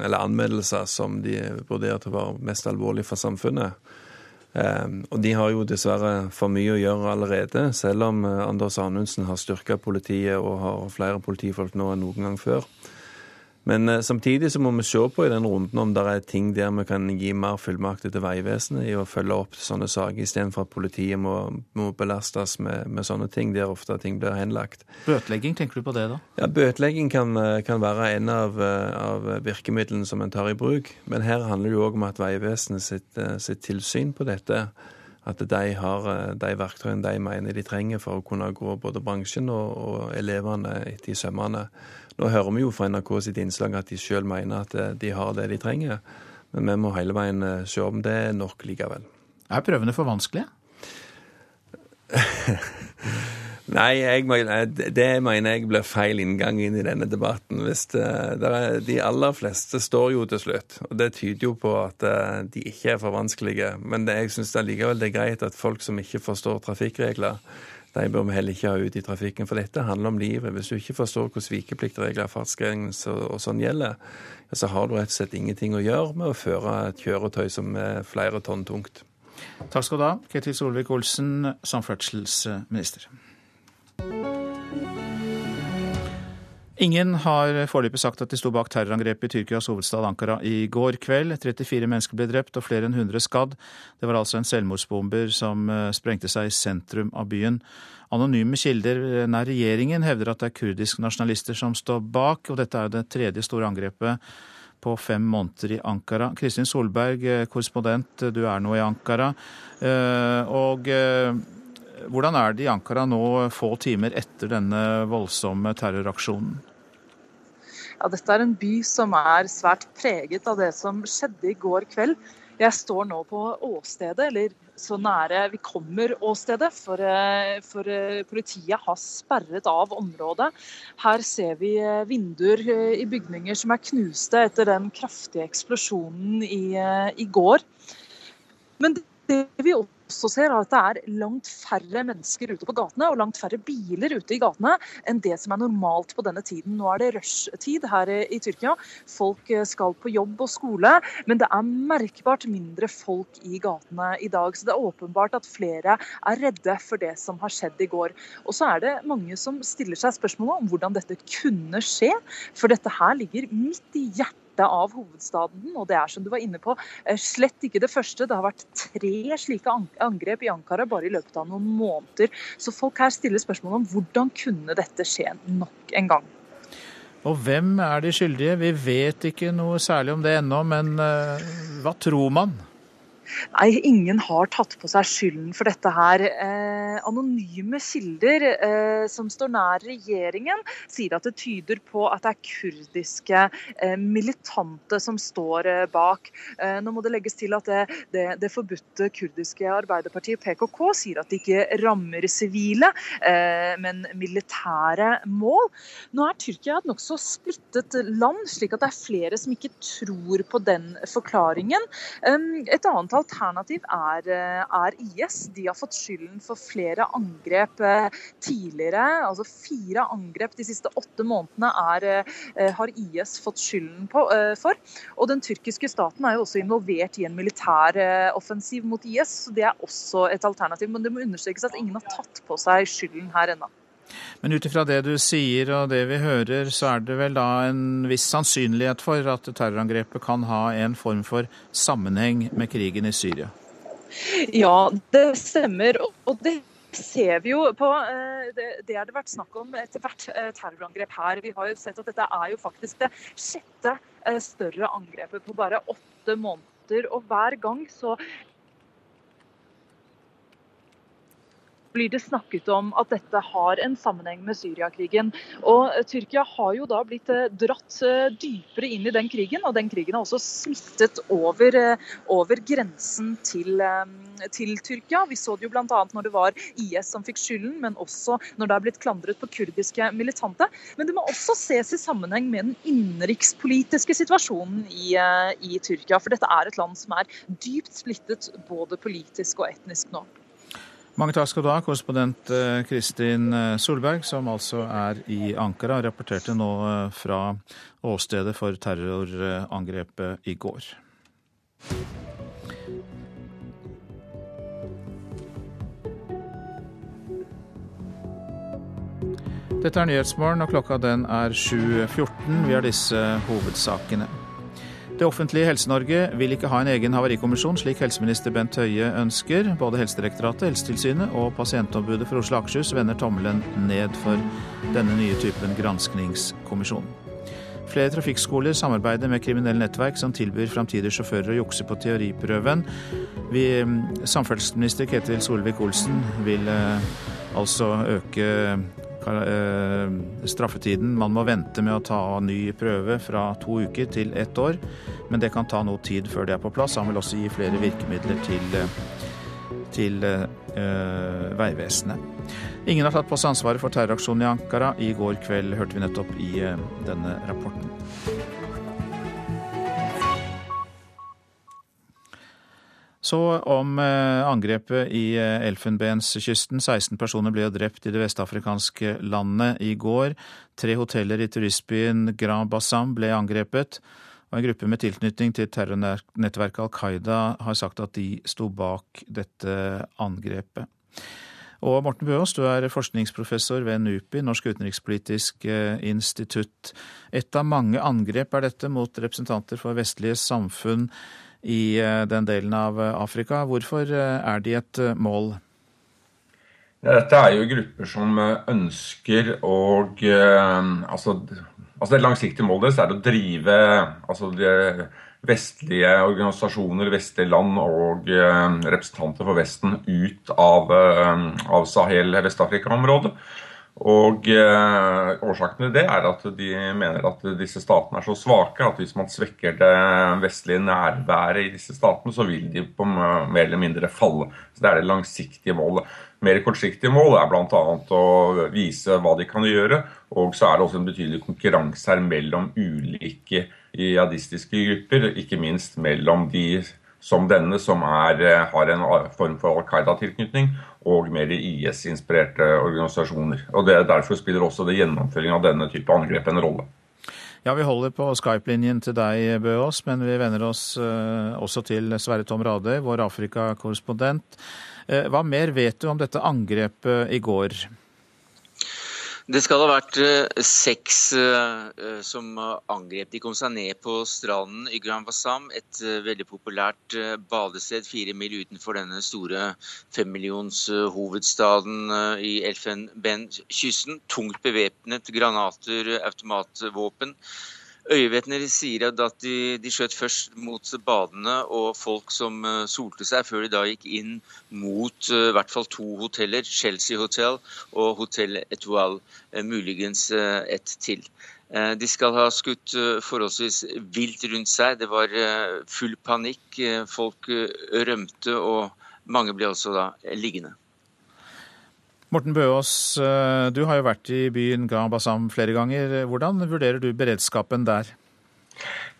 eller anmeldelser som de vurderer til å være mest alvorlige for samfunnet. Ehm, og de har jo dessverre for mye å gjøre allerede, selv om eh, Anders Anundsen har styrka politiet og har flere politifolk nå enn noen gang før. Men eh, samtidig så må vi se på i den runden om det er ting der vi kan gi mer fullmakter til Vegvesenet i å følge opp sånne saker, istedenfor at politiet må, må belastes med, med, sånne ting der ofte ting blir henlagt. Bøtelegging, tenker du på det da? Ja, Bøtelegging kan, eh, kan være en av, eh, av, virkemidlene som en tar i bruk. Men her handler det jo òg om at Vegvesenet sitt, sitt tilsyn på dette at de har de verktøyene de mener de trenger for å kunne gå både bransjen og, og elevene etter i sømmene. Nå hører vi jo fra NRK sitt innslag at de sjøl mener at eh, de har det de trenger. Men vi må hele veien eh, se om det er nok likevel. Er prøvene for vanskelige? [LAUGHS] Nei, jeg, det mener jeg blir feil inngang inn i denne debatten. Det, er, de aller fleste står jo til slutt, og det tyder jo på at eh, de ikke er for vanskelige. Men det, jeg syns likevel det er greit at folk som ikke forstår trafikkregler, de bør vi heller ikke ha ut i trafikken. For dette handler om livet. Hvis du ikke forstår hvordan svikepliktregler, fartsgrenser og sånn gjelder, så har du rett og slett ingenting å gjøre med å føre et kjøretøy som er flere tonn tungt. Takk skal du ha, Ketil Solvik-Olsen, samferdselsminister. Ingen har foreløpig sagt at de sto bak terrorangrepet i Tyrkias hovedstad Ankara i går kveld. 34 mennesker ble drept og flere enn 100 skadd. Det var altså en selvmordsbomber som eh, sprengte seg i sentrum av byen. Anonyme kilder nær regjeringen hevder at det er kurdiske nasjonalister som står bak, og dette er det tredje store angrepet på fem måneder i Ankara. Kristin Solberg, eh, korrespondent, du er nå i Ankara. Eh, og hvordan er det i Ankara nå, få timer etter denne voldsomme terroraksjonen? Ja, dette er en by som er svært preget av det som skjedde i går kveld. Jeg står nå på åstedet, eller så nære vi kommer åstedet, for, eh, for eh, politiet har sperret av området. Her ser vi eh, vinduer i bygninger som er knuste etter den kraftige eksplosjonen i, i går. Men det vi også også ser, er at det er langt færre mennesker ute på gatene og langt færre biler ute i gatene enn det som er normalt på denne tiden. Nå er det rushtid her i Tyrkia. Folk eh, skal på jobb og skole, men det er merkbart mindre folk i gatene i dag. Så det er åpenbart at flere er redde for det som har skjedd i går. Og så er det mange som stiller seg spørsmålet om hvordan dette kunne skje. For dette her ligger midt i hjertet av hovedstaden. Og det er som du var inne på, eh, slett ikke det første. Det har vært tre slike angrep i Ankara bare i løpet av noen måneder. Så folk her stiller spørsmål om hvordan kunne dette skje nok en gang. Og hvem er de skyldige? Vi vet ikke noe særlig om det ennå, men uh, hva tror man? Nei, ingen har tatt på seg skylden for dette her. Eh, anonyme kilder eh, som står nær regjeringen, sier at det tyder på at det er kurdiske eh, militante som står eh, bak. Eh, nå må det legges til at det, det, det, forbudte kurdiske arbeiderpartiet PKK sier at det ikke rammer sivile, eh, men militære mål. Nå er Tyrkia et nokså splittet land, slik at det er flere som ikke tror på den forklaringen. et annet alternativ er, eh, er, IS. De har fått skylden for flere angrep eh, tidligere. Altså fire angrep de siste åtte månedene er, eh, har IS fått skylden på, for. Og den tyrkiske staten er jo også involvert i en militær offensiv mot IS, så det er også et alternativ. Men det må understrekes at ingen har tatt på seg skylden her ennå. Men ut ifra det du sier og det vi hører, så er det vel da en viss sannsynlighet for at terrorangrepet kan ha en form for sammenheng med krigen i Syria? Ja, det stemmer. Og det ser vi jo på eh, Det har det vært snakk om etter hvert eh, terrorangrep her. Vi har jo sett at dette er jo faktisk det sjette eh, større angrepet på bare åtte måneder. Og hver gang så blir det snakket om at dette har en sammenheng med Syriakrigen. Og eh, Tyrkia har jo da blitt eh, dratt eh, dypere inn i den krigen, og den krigen har også smittet over, over grensen til, til, Tyrkia. Vi så det jo bl.a. når det var IS som fikk skylden, men også når det er blitt klandret på kurdiske militante. Men det må også ses i sammenheng med den innenrikspolitiske situasjonen i, i Tyrkia. For dette er et land som er dypt splittet både politisk og etnisk nå. Mange takk skal du ha, korrespondent eh, Kristin eh, Solberg, som altså er i Ankara, rapporterte nå eh, fra åstedet for terrorangrepet i går. Dette er Nyhetsmorgen, og klokka den er 7.14. Vi har disse hovedsakene. Det offentlige Helse-Norge vil ikke ha en egen havarikommisjon, slik helseminister Bent Høie ønsker. Både Helsedirektoratet, Helsetilsynet og pasientombudet for Oslo og Akershus vender tommelen ned for denne nye typen granskningskommisjon. Flere trafikkskoler samarbeider med kriminelle nettverk som tilbyr framtidige sjåfører å jukse på teoriprøven. Vi, samferdselsminister Ketil Solvik-Olsen vil eh, altså øke Eh, straffetiden. Man må vente med å ta ny prøve fra to uker til ett år, men det kan ta noe tid før det er på plass. Han vil også gi flere virkemidler til, eh, til uh, Vegvesenet. Ingen har tatt på seg ansvaret for terroraksjonen i Ankara. I går kveld hørte vi nettopp i denne rapporten. Så om eh, angrepet i eh, Elfenbenskysten. 16 personer ble drept i det vestafrikanske landet i går. Tre hoteller i turistbyen Grand Bassam ble angrepet. Og en gruppe med tilknytning til terrornettverket Al Qaida har sagt at de sto bak dette angrepet. Og Morten Bøås, du er forskningsprofessor ved NUPI, Norsk utenrikspolitisk eh, institutt. Et av mange angrep er dette mot representanter for vestlige samfunn i eh, den delen av eh, Afrika. Hvorfor eh, er de et mål? Dette er jo grupper som ønsker å altså, altså, Det langsiktige målet er å drive altså vestlige organisasjoner, vestlige land og representanter for Vesten ut av, av Sahel, Vest-Afrika-området. Og eh, Årsaken til det er at de mener at disse statene er så svake at hvis man svekker det vestlige nærværet i disse statene, så vil de på mer eller mindre falle. Så Det er det langsiktige målet. Mer kortsiktige mål er bl.a. å vise hva de kan gjøre. Og så er det også en betydelig konkurranse her mellom ulike jihadistiske grupper, ikke minst mellom de som denne, som er, har en form for Al Qaida-tilknytning, og mer IS-inspirerte organisasjoner. Og det, Derfor spiller også det gjennomføringen av denne type angrep en rolle. Ja, Vi holder på Skype-linjen til deg, Bøås, men vi vender oss uh, også til Sverre Tom Radøy, vår Afrika-korrespondent. Uh, hva mer vet du om dette angrepet i går? Det skal ha vært uh, seks uh, som angrep. De kom seg ned på stranden i Grand Bassam, et veldig populært badested fire mil utenfor denne store femmillionshovedstaden i Elfenben-kysten. Tungt bevæpnet, granater, automatvåpen. Øyevitner sier at de, de, skjøt først mot badene og folk som uh, solte seg, før de da gikk inn mot uh, i hvert fall to hoteller, Chelsea Hotel og Hotel Etoile, uh, muligens ett til. De skal ha skutt forholdsvis vilt rundt seg. Det var full panikk. Folk rømte, og mange ble også da liggende. Morten Bøås, eh, du har jo vært i byen Gambasam flere ganger. Hvordan vurderer du beredskapen der?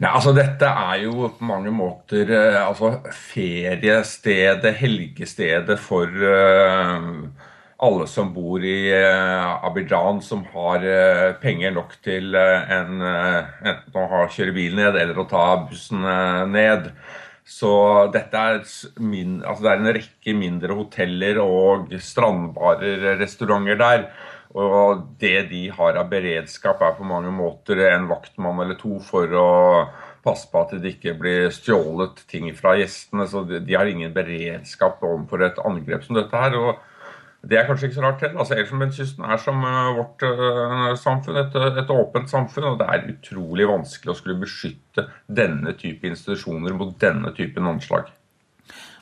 Nei, altså Dette er jo på mange måter eh, altså, feriestedet, helgestedet for uh, alle som bor i Abidjan, som har penger nok til en, enten å kjøre bilen ned eller å ta bussen ned. Så dette er, min, altså det er en rekke mindre hoteller og strandbarer, restauranter der. Og det de har av beredskap, er på mange måter en vaktmann eller to for å passe på at det ikke blir stjålet ting fra gjestene. Så de, har ingen beredskap overfor et angrep som dette her. og det er kanskje ikke så rart heller. Altså, Elfenbenskysten er som uh, vårt uh, samfunn, et, et, åpent samfunn. Og det er utrolig vanskelig å skulle beskytte denne type institusjoner mot denne typen anslag.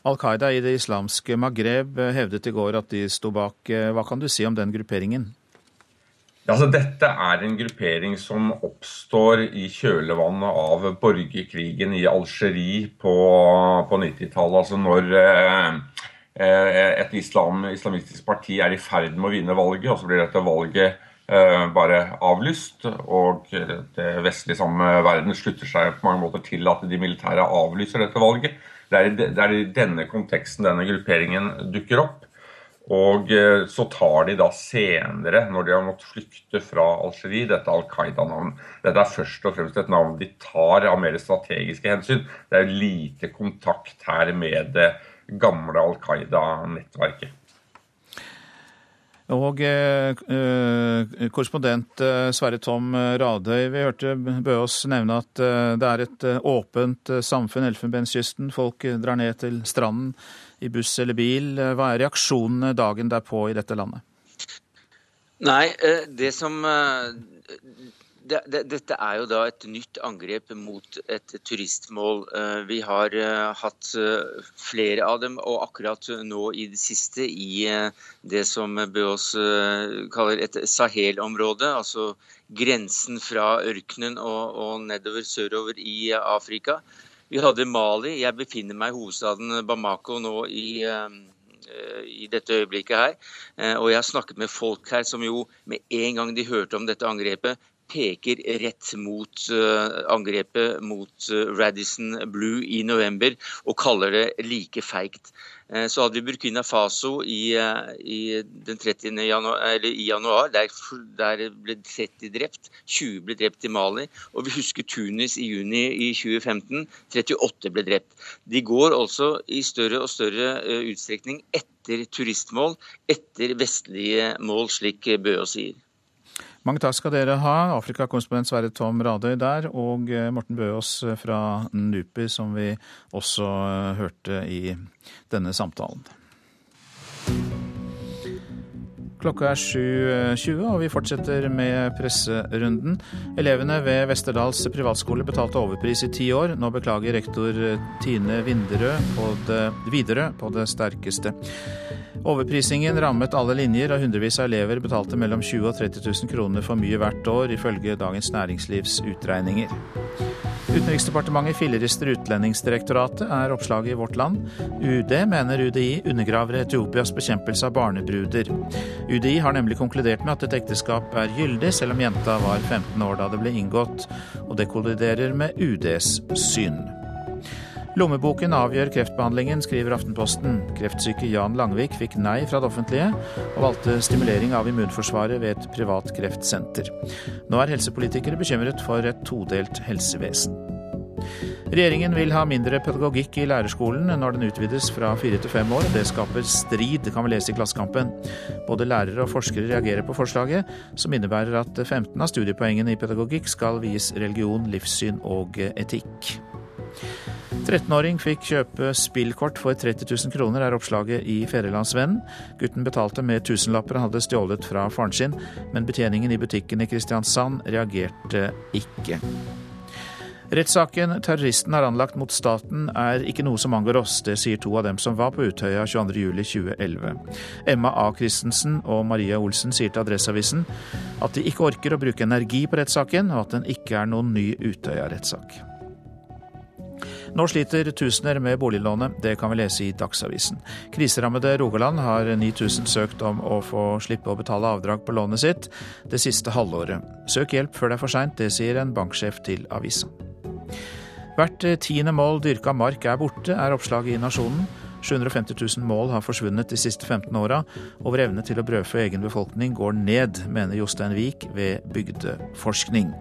Al Qaida i det islamske Maghreb eh, hevdet i går at de sto bak. Hva kan du si om den grupperingen? Ja, altså, dette er en gruppering som oppstår i kjølvannet av borgerkrigen i Algerie på, på 90-tallet. Altså når eh, Eh, et islam, islamistisk parti er i ferd med å vinne valget, og så blir dette valget eh, bare avlyst. Og det vestlige samme verden slutter seg på mange måter til at de militære avlyser dette valget. Det er i denne konteksten denne grupperingen dukker opp. Og eh, så tar de da senere, når de har måttet flykte fra Algerie, dette Al Qaida-navnet. Dette er først og fremst et navn de tar av mer strategiske hensyn. Det er lite kontakt her med det gamle Al Qaida-nettverket. Og eh, eh, korrespondent eh, Sverre Tom Radøy, vi hørte Bøås nevne at eh, det er et eh, åpent eh, samfunn, Elfenbenskysten. Folk drar ned til stranden i buss eller bil. Hva er reaksjonene dagen derpå i dette landet? Nei, det som det, det, dette er jo da et nytt angrep mot et turistmål. Eh, vi har uh, hatt uh, flere av dem, og akkurat nå i det siste i det som Bøås kaller et Sahel-område, altså grensen fra ørkenen og, og, nedover sørover i Afrika. Vi hadde Mali. Jeg befinner meg i hovedstaden Bamako nå i i dette øyeblikket her. Og jeg har snakket med folk her som jo med en gang de hørte om dette angrepet, peker rett mot uh, angrepet mot uh, Radisson Blue i november, og kaller det like feigt. Uh, så hadde vi Burkina Faso i, i den 30. Januar, i januar. Der, der, ble 30 drept. 20 ble drept i Mali. Og vi husker Tunis i juni i 2015. 38 ble drept. De går altså i større og større utstrekning etter turistmål, etter vestlige mål, slik Bøe sier. Mange takk skal dere ha, Afrikakorrespondent Sverre Tom Radøy der, og eh, Morten Bøås eh, fra NUPI, som vi også eh, hørte i denne samtalen. Klokka er 7.20, og vi fortsetter med presserunden. Elevene ved Westerdals privatskole betalte overpris i ti år. Nå beklager rektor Tine Vinderød på det, Widerøe på det sterkeste. Overprisingen rammet alle linjer, og hundrevis av elever betalte mellom 20 og 30 000 kroner for mye hvert år, ifølge Dagens Næringslivs utregninger. Utenriksdepartementet fillerister Utlendingsdirektoratet, er oppslaget i Vårt Land. UD mener UDI undergraver Etiopias bekjempelse av barnebruder. UDI har nemlig konkludert med at et ekteskap er gyldig, selv om jenta var 15 år da det ble inngått, og det kolliderer med UDs syn. Lommeboken avgjør kreftbehandlingen, skriver Aftenposten. Kreftsyke Jan Langvik fikk nei fra det offentlige, og valgte stimulering av immunforsvaret ved et privat kreftsenter. Nå er helsepolitikere bekymret for et todelt helsevesen. Regjeringen vil ha mindre pedagogikk i lærerskolen når den utvides fra fire til fem år. Det skaper strid, kan vi lese i Klassekampen. Både lærere og forskere reagerer på forslaget, som innebærer at 15 av studiepoengene i pedagogikk skal vies religion, livssyn og etikk. 13-åring fikk kjøpe spillkort for 30 000 kroner, er oppslaget i Fedrelandsvennen. Gutten betalte med tusenlapper han hadde stjålet fra faren sin, men betjeningen i butikken i Kristiansand reagerte ikke. Rettssaken terroristen har anlagt mot staten er ikke noe som angår oss. Det sier to av dem som var på Utøya 22.07.2011. Emma A. Christensen og Maria Olsen sier til Adresseavisen at de ikke orker å bruke energi på rettssaken, og at den ikke er noen ny Utøya-rettssak. Nå sliter tusener med boliglånet, det kan vi lese i Dagsavisen. Kriserammede Rogaland har 9000 søkt om å få slippe å betale avdrag på lånet sitt det siste halvåret. Søk hjelp før det er for seint, det sier en banksjef til avisa. Hvert tiende mål dyrka mark er borte, er oppslaget i Nasjonen. 750 000 mål har forsvunnet de siste 15 åra, og vår evne til å brødfø egen befolkning går ned, mener Jostein Wiik ved Bygdeforskning.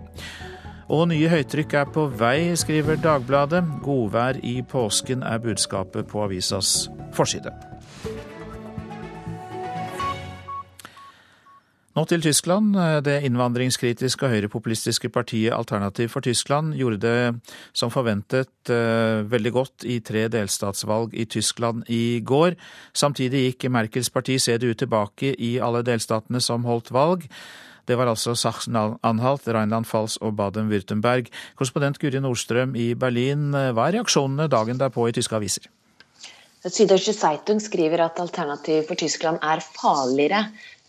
Og nye høytrykk er på vei, skriver Dagbladet. Godvær i påsken er budskapet på avisas forside. Nå til Tyskland. Det innvandringskritiske og høyrepopulistiske partiet Alternativ for Tyskland gjorde det som forventet eh, veldig godt i tre delstatsvalg i Tyskland i går. Samtidig gikk Merkels parti CDU tilbake i alle delstatene som holdt valg. Det var altså Sachsen-Anhalt, Rheinland-Pfalz og Baden-Württemberg. Korrespondent Guri Nordstrøm i Berlin, hva er reaksjonene dagen derpå i tyske aviser? Süddeutsche Zeitung skriver at Alternativ for Tyskland er farligere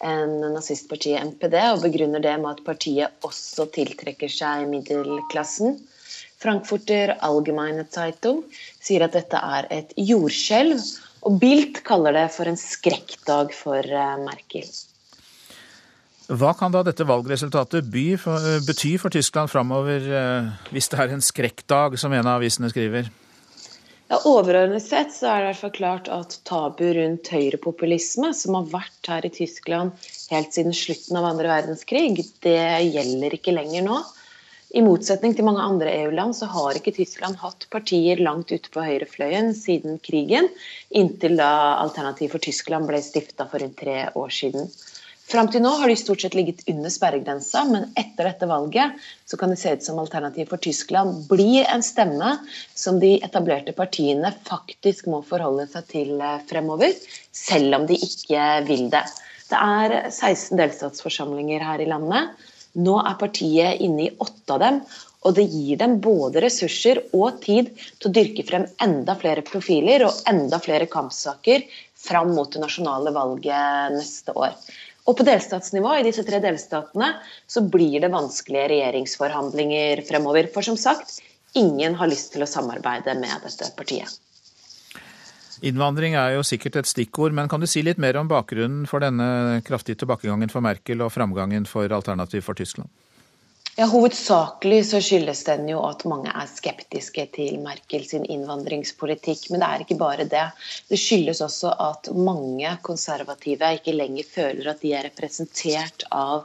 enn nazistpartiet NPD, og begrunner det med at partiet også tiltrekker seg middelklassen. Frankfurter Allgemeine Zeitung sier at dette er et jordskjelv, og Bildt kaller det for en skrekkdag for eh, Merkel. Hva kan da dette valgresultatet for, eh, bety for Tyskland framover, eh, hvis det er en skrekkdag, som en av avisene skriver? Ja, Overordnet sett så er det hvert klart at tabu rundt høyrepopulisme, som har vært her i Tyskland helt siden slutten av andre verdenskrig, det gjelder ikke lenger nå. I motsetning til mange andre EU-land så har ikke Tyskland hatt partier langt ute på høyrefløyen siden krigen, inntil da Alternativ for Tyskland ble stifta for rundt tre år siden. Fram til nå har de stort sett ligget under sperregrensa, men etter dette valget så kan det se ut som Alternativ for Tyskland blir en stemme som de etablerte partiene faktisk må forholde seg til eh, fremover, selv om de ikke vil det. Det er 16 delstatsforsamlinger her i landet. Nå er partiet inne i åtte av dem, og det gir dem både ressurser og tid til å dyrke frem enda flere profiler og enda flere kampsaker fram mot det nasjonale valget neste år. Og på delstatsnivå i disse tre delstatene så blir det vanskelige regjeringsforhandlinger fremover. For som sagt, ingen har lyst til å samarbeide med dette partiet. Innvandring er jo sikkert et stikkord, men kan du si litt mer om bakgrunnen for denne kraftige tilbakegangen for Merkel og framgangen for Alternativ for Tyskland? Ja, Hovedsakelig så skyldes den jo at mange er skeptiske til Merkel sin innvandringspolitikk. Men det er ikke bare det. Det skyldes også at mange konservative ikke lenger føler at de er representert av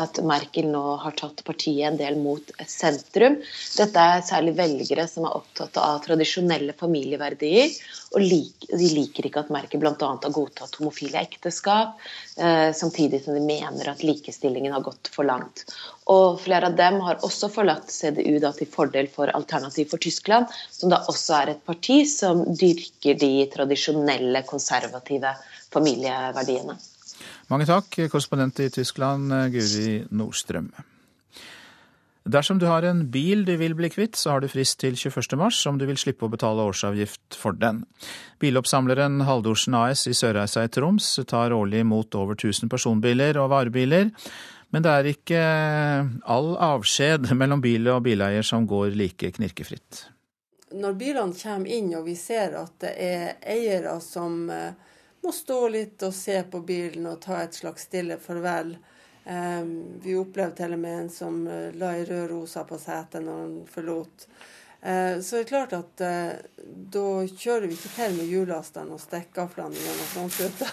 at Merkel nå har tatt partiet en del mot sentrum. Dette er særlig velgere som er opptatt av tradisjonelle familieverdier. Og de liker ikke at Merkel bl.a. har godtatt homofile ekteskap, eh, samtidig som de mener at likestillingen har gått for langt. Og Flere av dem har også forlatt CDU da, til fordel for Alternativ for Tyskland, som da også er et parti som dyrker de tradisjonelle konservative familieverdiene. Mange takk, korrespondent i Tyskland, Guri Nordstrøm. Dersom du har en bil du vil bli kvitt, så har du frist til 21. mars om du vil slippe å betale årsavgift for den. Biloppsamleren Haldorsen AS i Sørreisa i Troms tar årlig imot over 1000 personbiler og varebiler. Men det er ikke all avskjed mellom bil og bileier som går like knirkefritt. Når bilene kommer inn og vi ser at det er eiere som eh, må stå litt og se på bilen og ta et slags stille farvel. Um, vi opplevde til og med en som uh, la ei rød rosa på setet når han forlot. Uh, så det er klart at uh, da kjører vi ikke til med hjullasteren og stikkgaflene gjennom frontruta.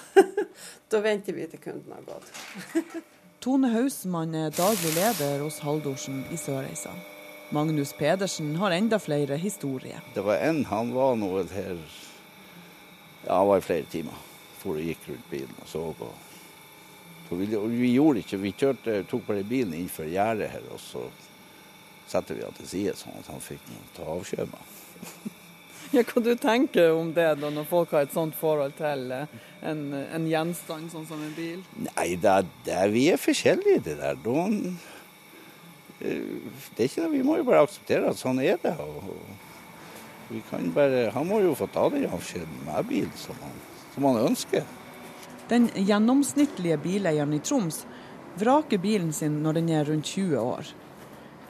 da venter vi til kunden har gått. [LAUGHS] Tone Hausmann er daglig leder hos Haldorsen i Sørreisa. Magnus Pedersen har enda flere historier. Det var en, han var nå her ja, han var i flere timer. For og gikk rundt bilen og så på. Så vi, vi, gjorde ikke, vi kjørte, tok bare bilen innenfor gjerdet her, og så setter vi han til side sånn at han fikk ta avskjed med ja, Hva du tenker om det da, når folk har et sånt forhold til eh, en, en gjenstand sånn som en bil? Nei, det er, det er, vi er forskjellige, det der. Noen, eh, det er ikke det. Vi må jo bare akseptere at sånn er det. Og, vi kan bare, han må jo få ta den avskjeden med bilen som han, som han ønsker. Den gjennomsnittlige bileieren i Troms vraker bilen sin når den er rundt 20 år.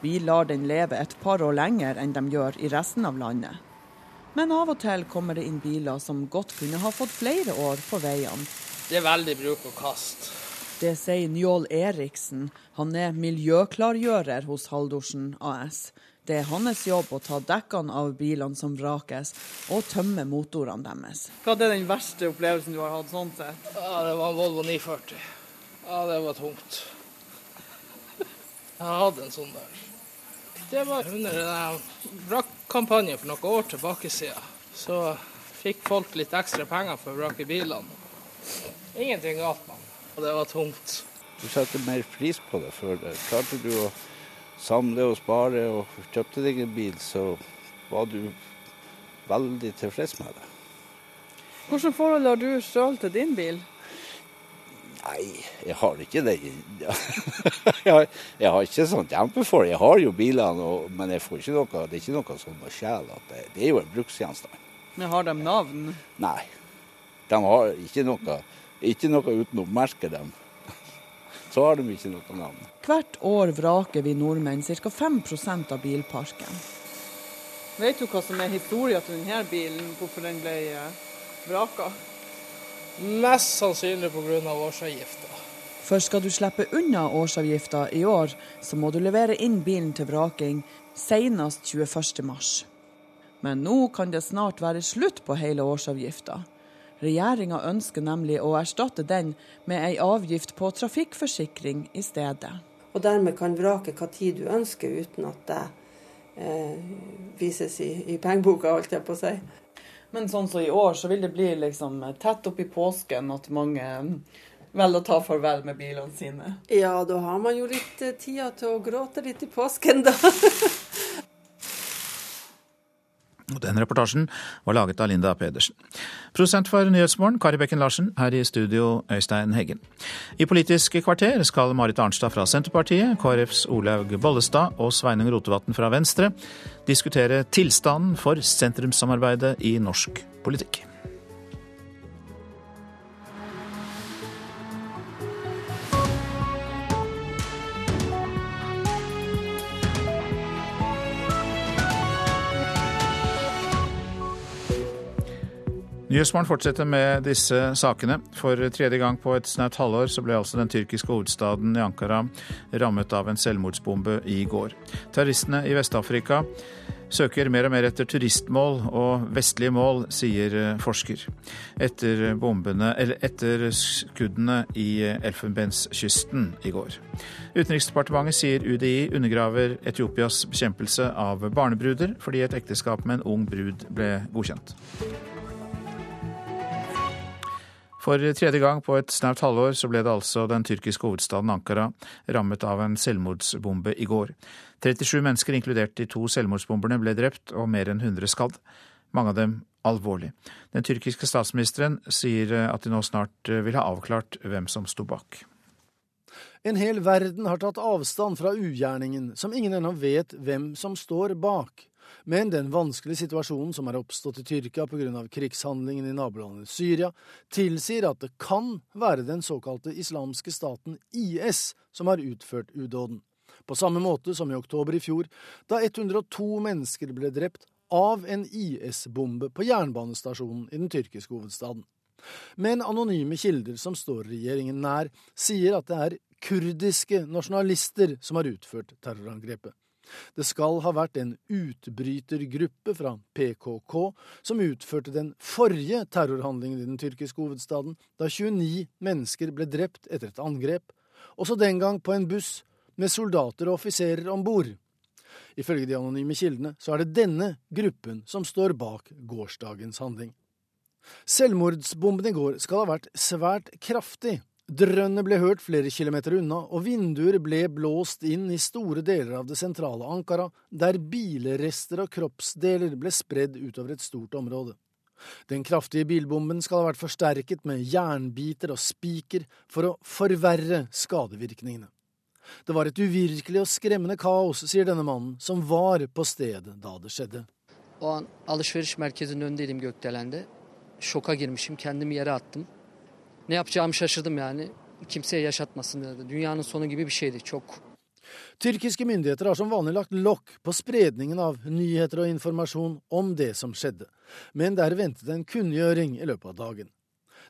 Vi lar den leve et par år lenger enn de gjør i resten av landet. Men av og til kommer det inn biler som godt kunne ha fått flere år på veiene. Det er veldig bruk og kast. Det sier Njål Eriksen. Han er miljøklargjører hos Haldorsen AS. Det er hans jobb å ta dekkene av bilene som vrakes, og tømme motorene deres. Hva er den verste opplevelsen du har hatt sånn sett? Ja, Det var en Volvo 940. Ja, det var tungt. Jeg hadde en sånn der. Det var under vrakkampanjen for noen år tilbake siden. Så fikk folk litt ekstra penger for å vrake bilene. Ingenting galt med den. Og det var tungt. Du satte mer pris på det før. det. Klarte du å samle og spare og kjøpte deg en bil, så var du veldig tilfreds med det. Hvilket forhold har du sjøl til din bil? Nei, jeg har ikke det. [LAUGHS] jeg, har, jeg har ikke sånt kjempeforhold. Jeg har jo bilene, men jeg får ikke noe, det er ikke noe sånn å sjele. Det, det, er jo en bruksgjenstand. Men har de navn? Nei. De har ikke noe, ikke noe uten å merke dem. Så har de ikke noe navn. Hvert år vraker vi nordmenn ca. 5% av bilparken. Vet du hva som er historien til denne bilen, hvorfor den ble eh, vraka? Mest sannsynlig pga. årsavgifta. For skal du slippe unna årsavgifta i år, så må du levere inn bilen til vraking senest 21.3. Men nå kan det snart være slutt på hele årsavgifta. Regjeringa ønsker nemlig å erstatte den med ei avgift på trafikkforsikring i stedet. Og dermed kan vrake hva tid du ønsker, uten at det eh, vises i, i pengeboka, holdt jeg på å si. Men sånn som så i år, så vil det bli liksom tett oppi påsken at mange velger å ta farvel med bilene sine. Ja, da har man jo litt eh, tida til å gråte litt i påsken, da. [LAUGHS] Den reportasjen var laget av Linda Pedersen. Prosent for Nyhetsmorgen, Kari Bekken Larsen. Her i studio, Øystein Heggen. I Politisk kvarter skal Marit Arnstad fra Senterpartiet, KrFs Olaug Bollestad og Sveinung Rotevatn fra Venstre diskutere tilstanden for sentrumssamarbeidet i norsk politikk. Nyhetsmorgen fortsetter med disse sakene. For tredje gang på et snaut halvår så ble altså den tyrkiske hovedstaden i Ankara rammet av en selvmordsbombe i går. Terroristene i Vest-Afrika søker mer og mer etter turistmål og vestlige mål, sier forsker. Etter, bombene, etter skuddene i Elfenbenskysten i går. Utenriksdepartementet sier UDI undergraver Etiopias bekjempelse av barnebruder fordi et ekteskap med en ung brud ble godkjent. For tredje gang på et snaut halvår så ble det altså den tyrkiske hovedstaden Ankara rammet av en selvmordsbombe i går. 37 mennesker, inkludert de to selvmordsbomberne, ble drept og mer enn 100 skadd. Mange av dem alvorlig. Den tyrkiske statsministeren sier at de nå snart vil ha avklart hvem som sto bak. En hel verden har tatt avstand fra ugjerningen, som ingen ennå vet hvem som står bak. Men den vanskelige situasjonen som er oppstått i Tyrkia pga. krigshandlingen i nabolandet Syria, tilsier at det kan være den såkalte islamske staten IS som har utført udåden. På samme måte som i oktober i fjor, da 102 mennesker ble drept av en IS-bombe på jernbanestasjonen i den tyrkiske hovedstaden. Men anonyme kilder som står regjeringen nær, sier at det er kurdiske nasjonalister som har utført terrorangrepet. Det skal ha vært en utbrytergruppe fra PKK som utførte den forrige terrorhandlingen i den tyrkiske hovedstaden, da 29 mennesker ble drept etter et angrep, også den gang på en buss med soldater og offiserer om bord. Ifølge de anonyme kildene så er det denne gruppen som står bak gårsdagens handling. Selvmordsbomben i går skal ha vært svært kraftig, Drønnet ble hørt flere kilometer unna, og vinduer ble blåst inn i store deler av det sentrale Ankara, der bilrester og kroppsdeler ble spredd utover et stort område. Den kraftige bilbomben skal ha vært forsterket med jernbiter og spiker for å forverre skadevirkningene. Det var et uvirkelig og skremmende kaos, sier denne mannen, som var på stedet da det skjedde. O an alışveriş merkezinin önündeydim gökdelende. Şoka girmişim, kendimi yere attım. Ne yapacağımı şaşırdım yani. Kimseye yaşatmasın dedi. Dünyanın sonu gibi bir şeydi. Çok Tyrkiske myndigheter har som vanlig lagt lokk på spredningen av nyheter og informasjon om det som skjedde, men det er ventet en kunngjøring i løpet av dagen.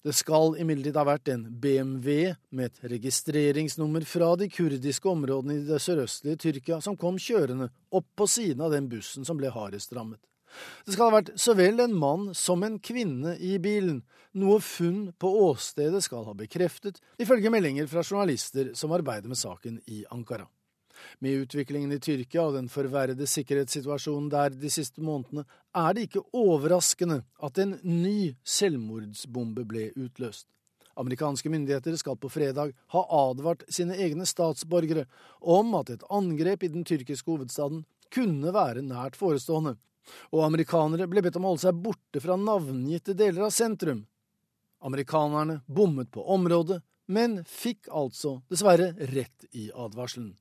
Det skal imidlertid ha vært en BMW med et registreringsnummer fra de kurdiske områdene i det sørøstlige Tyrkia som kom kjørende opp på siden av den bussen som ble hardest rammet. Det skal ha vært så vel en mann som en kvinne i bilen, noe funn på åstedet skal ha bekreftet, ifølge meldinger fra journalister som arbeider med saken i Ankara. Med utviklingen i Tyrkia og den forverrede sikkerhetssituasjonen der de siste månedene, er det ikke overraskende at en ny selvmordsbombe ble utløst. Amerikanske myndigheter skal på fredag ha advart sine egne statsborgere om at et angrep i den tyrkiske hovedstaden kunne være nært forestående, og amerikanere ble bedt om å holde seg borte fra navngitte deler av sentrum. Amerikanerne bommet på området, men fikk altså dessverre rett i advarselen.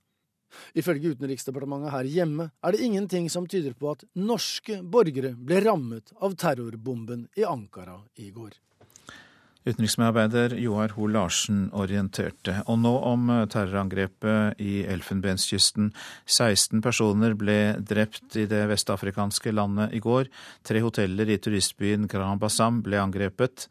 Ifølge Utenriksdepartementet her hjemme er det ingenting som tyder på at norske borgere ble rammet av terrorbomben i Ankara i går. Utenriksmedarbeider Joar Hoel Larsen orienterte. Og nå om terrorangrepet i Elfenbenskysten. 16 personer ble drept i det vestafrikanske landet i går. Tre hoteller i turistbyen Grand Bassam ble angrepet.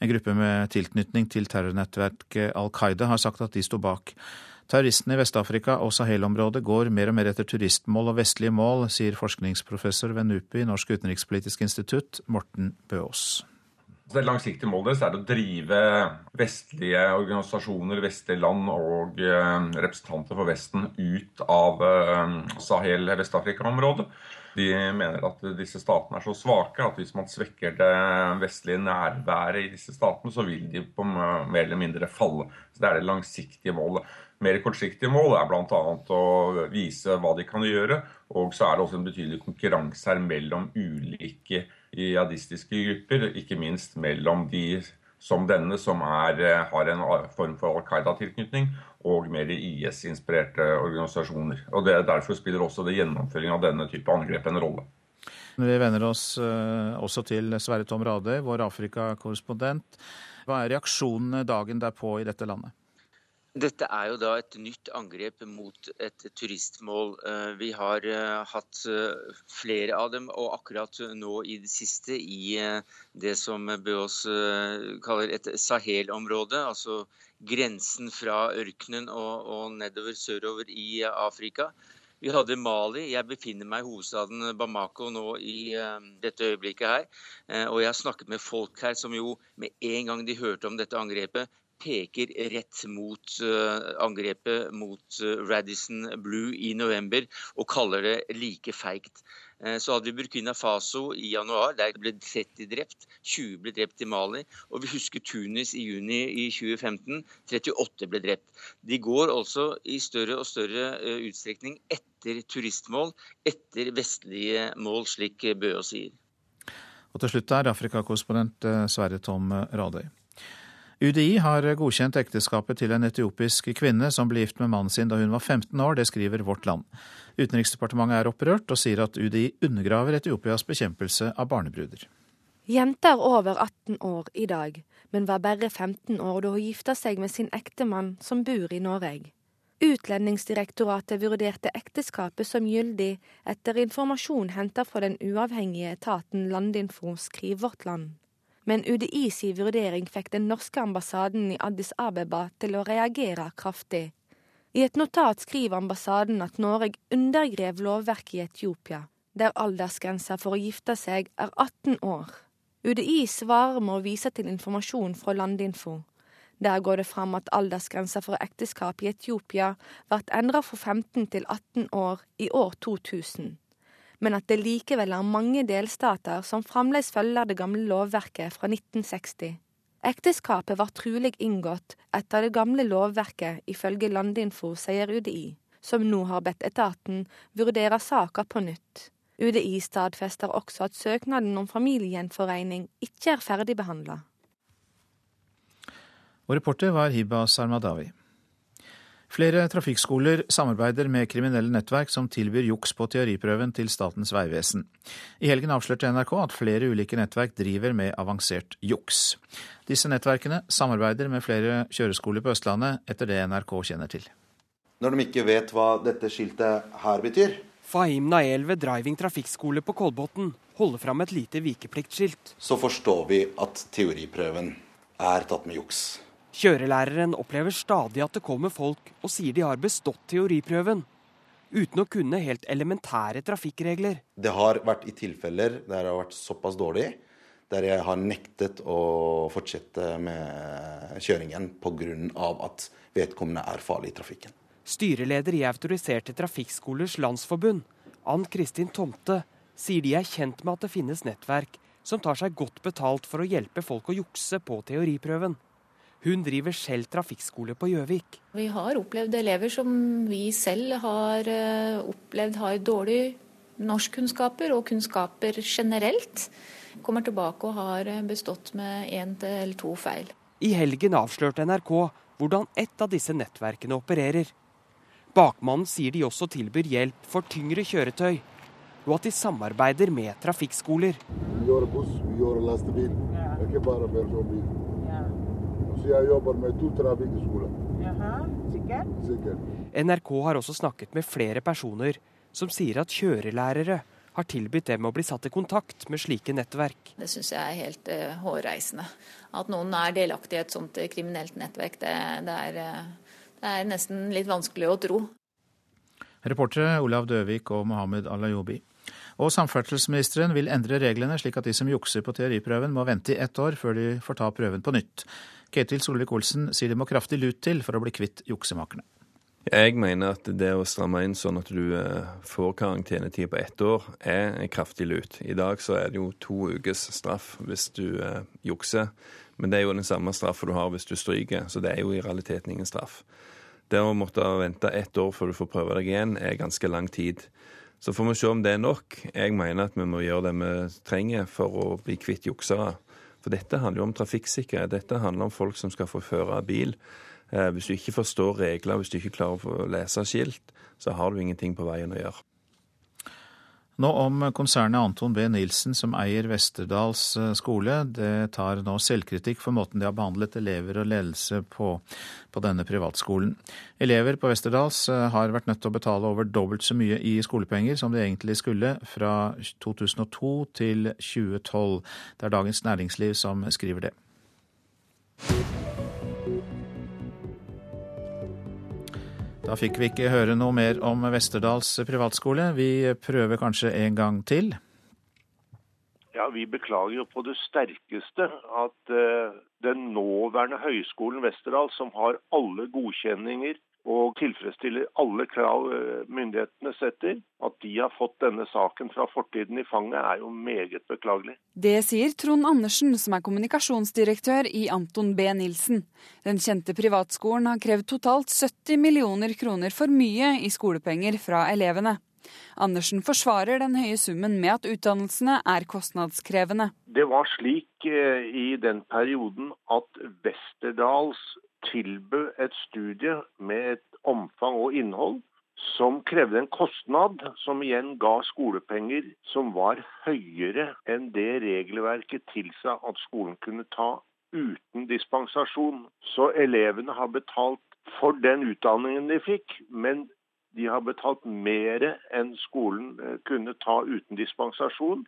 En gruppe med tilknytning til terrornettverket Al Qaida har sagt at de sto bak. Terroristene i Vest-Afrika og Sahel-området går mer og mer etter turistmål og vestlige mål, sier forskningsprofessor ved NUPI, Norsk utenrikspolitisk institutt, Morten Bøås. Det langsiktige målet er å drive vestlige organisasjoner, vestlige land og eh, representanter for Vesten ut av eh, Sahel-Vest-Afrika-området. De mener at disse statene er så svake at hvis man svekker det vestlige nærværet i disse statene, så vil de på mer eller mindre falle. Så Det er det langsiktige målet. Mer kortsiktige mål er bl.a. å vise hva de kan gjøre. Og så er det også en betydelig konkurranse her mellom ulike jihadistiske grupper. Ikke minst mellom de som denne, som er, har en form for Al Qaida-tilknytning, og mer IS-inspirerte organisasjoner. Og det, Derfor spiller også det gjennomføringen av denne type angrep en rolle. Vi vender oss også til Sverre Tom Radøy, vår Afrikakorrespondent. Hva er reaksjonene dagen derpå i dette landet? Dette er jo da et nytt angrep mot et turistmål. Vi har hatt flere av dem, og akkurat nå i det siste i det som Bøås kaller et Sahel-område, altså grensen fra ørkenen og, og nedover sørover i Afrika. Vi hadde Mali. Jeg befinner meg i hovedstaden Bamako nå i dette øyeblikket her. Og jeg har snakket med folk her som jo med en gang de hørte om dette angrepet, peker rett mot uh, angrepet mot Radisson Blue i november og kaller det like feigt. Så hadde vi Burkina Faso i januar, der ble 30 drept. 20 ble drept i Mali. Og vi husker Tunis i juni i 2015. 38 ble drept. De går altså i større og større utstrekning etter turistmål, etter vestlige mål, slik Bøe sier. Og til slutt er Afrikakorrespondent Sverre Tom Radøy. UDI har godkjent ekteskapet til en etiopisk kvinne som ble gift med mannen sin da hun var 15 år, det skriver Vårt Land. Utenriksdepartementet er opprørt og sier at UDI undergraver Etiopias bekjempelse av barnebruder. Jenta er over 18 år i dag, men var bare 15 år da hun gifta seg med sin ektemann som bor i Norge. Utlendingsdirektoratet vurderte ekteskapet som gyldig etter informasjon henta fra den uavhengige etaten Landinfo, skriver Vårt Land men UDI si vurdering fikk den norske ambassaden i Addis Abeba til å reagere kraftig. I et notat skriver ambassaden at Norge undergrev lovverket i Etiopia, der aldersgrensa for å gifte seg er 18 år. UDI svarer med å vise til informasjon fra Landinfo. Der går det fram at aldersgrensa for ekteskap i Etiopia ble endra fra 15 til 18 år i år 2000, men at det likevel er mange delstater som fremdeles følger det gamle lovverket fra 1960. Ekteskapet var trolig inngått etter det gamle lovverket, ifølge Landinfo, sier UDI, som nå har bedt etaten vurdere saka på nytt. UDI stadfester også at søknaden om familiegjenforening ikke er ferdigbehandla. Og reporter var Hiba Sarmadawi. Flere trafikkskoler samarbeider med kriminelle nettverk som tilbyr juks på teoriprøven til Statens vegvesen. I helgen avslørte NRK at flere ulike nettverk driver med avansert juks. Disse nettverkene samarbeider med flere kjøreskoler på Østlandet, etter det NRK kjenner til. Når de ikke vet hva dette skiltet her betyr Fahim Nael ved Driving trafikkskole på Kolbotn holder fram et lite vikepliktskilt. Så forstår vi at teoriprøven er tatt med juks. Kjørelæreren opplever stadig at det kommer folk og sier de har bestått teoriprøven, uten å kunne helt elementære trafikkregler. Det har vært i tilfeller der det har vært såpass dårlig, der jeg har nektet å fortsette med kjøringen pga. at vedkommende er farlig i trafikken. Styreleder i Autoriserte trafikkskolers landsforbund, Ann Kristin Tomte, sier de er kjent med at det finnes nettverk som tar seg godt betalt for å hjelpe folk å jukse på teoriprøven. Hun driver selv trafikkskole på Gjøvik. Vi har opplevd elever som vi selv har eh, opplevd har dårlige norskkunnskaper og kunnskaper generelt. Kommer tilbake og har eh, bestått med én eller to feil. I helgen avslørte NRK hvordan ett av disse nettverkene opererer. Bakmannen sier de også tilbyr hjelp for tyngre kjøretøy, og at de samarbeider med trafikkskoler. Vi gjør buss, vi gjør lastebil, ikke bare personbil. Så jeg jobber med to trafikkskoler. Sikkert? NRK har også snakket med flere personer som sier at kjørelærere har tilbudt dem å bli satt i kontakt med slike nettverk. Det syns jeg er helt uh, hårreisende. At noen er delaktig i et sånt uh, kriminelt nettverk, det, det, er, uh, det, er, nesten litt vanskelig å tro. Reportere Olav Døvik og Mohammed Alayobi. Og samferdselsministeren vil endre reglene slik at de som jukser på teoriprøven må vente i ett år før de får ta prøven på nytt. Ketil Solvik-Olsen sier det må kraftig lut til for å bli kvitt juksemakerne. Jeg mener at det å stramme inn sånn at du eh, får karantenetid på ett år, er en kraftig lut. I dag så er det jo to ukes straff hvis du eh, jukser. Men det er jo den samme straffen du har hvis du stryker, så det er jo i realiteten ingen straff. Det å måtte vente ett år før du får prøve deg igjen, er ganske lang tid. Så får vi se om det er nok. Jeg mener at vi må gjøre det vi trenger for å bli kvitt juksere. For dette handler jo om trafikksikkerhet. Dette handler om folk som skal få føre bil. Eh, hvis du ikke forstår regler, hvis du ikke klarer å lese skilt, så har du ingenting på veien å gjøre. Nå om konsernet Anton B. Nilsen som eier Westerdals eh, skole. Det tar nå selvkritikk for måten de har behandlet elever og ledelse på, på denne privatskolen. Elever på Westerdals eh, har vært nødt til å betale over dobbelt så mye i skolepenger som de egentlig skulle fra 2002 til 2012. Det er Dagens Næringsliv som skriver det. Da fikk vi ikke høre noe mer om Westerdals privatskole. Vi prøver kanskje en gang til. Ja, Vi beklager jo på det sterkeste at uh, den nåværende høyskolen Westerdal, som har alle godkjenninger og tilfredsstiller alle krav eh, myndighetene setter. At de har fått denne saken fra fortiden i fanget, er jo meget beklagelig. Det sier Trond Andersen, som er kommunikasjonsdirektør i Anton B. Nilsen. Den kjente privatskolen har krevd totalt 70 millioner kroner for mye i skolepenger fra elevene. Andersen forsvarer den høye summen med at utdannelsene er kostnadskrevende. Det var slik eh, i den perioden at Westerdals tilbød et studie med et omfang og innhold som krevde en kostnad, som igjen ga skolepenger som var høyere enn det regelverket tilsa at skolen kunne ta uten dispensasjon. Så elevene har betalt for den utdanningen de fikk, men de har betalt mer enn skolen eh, kunne ta uten dispensasjon.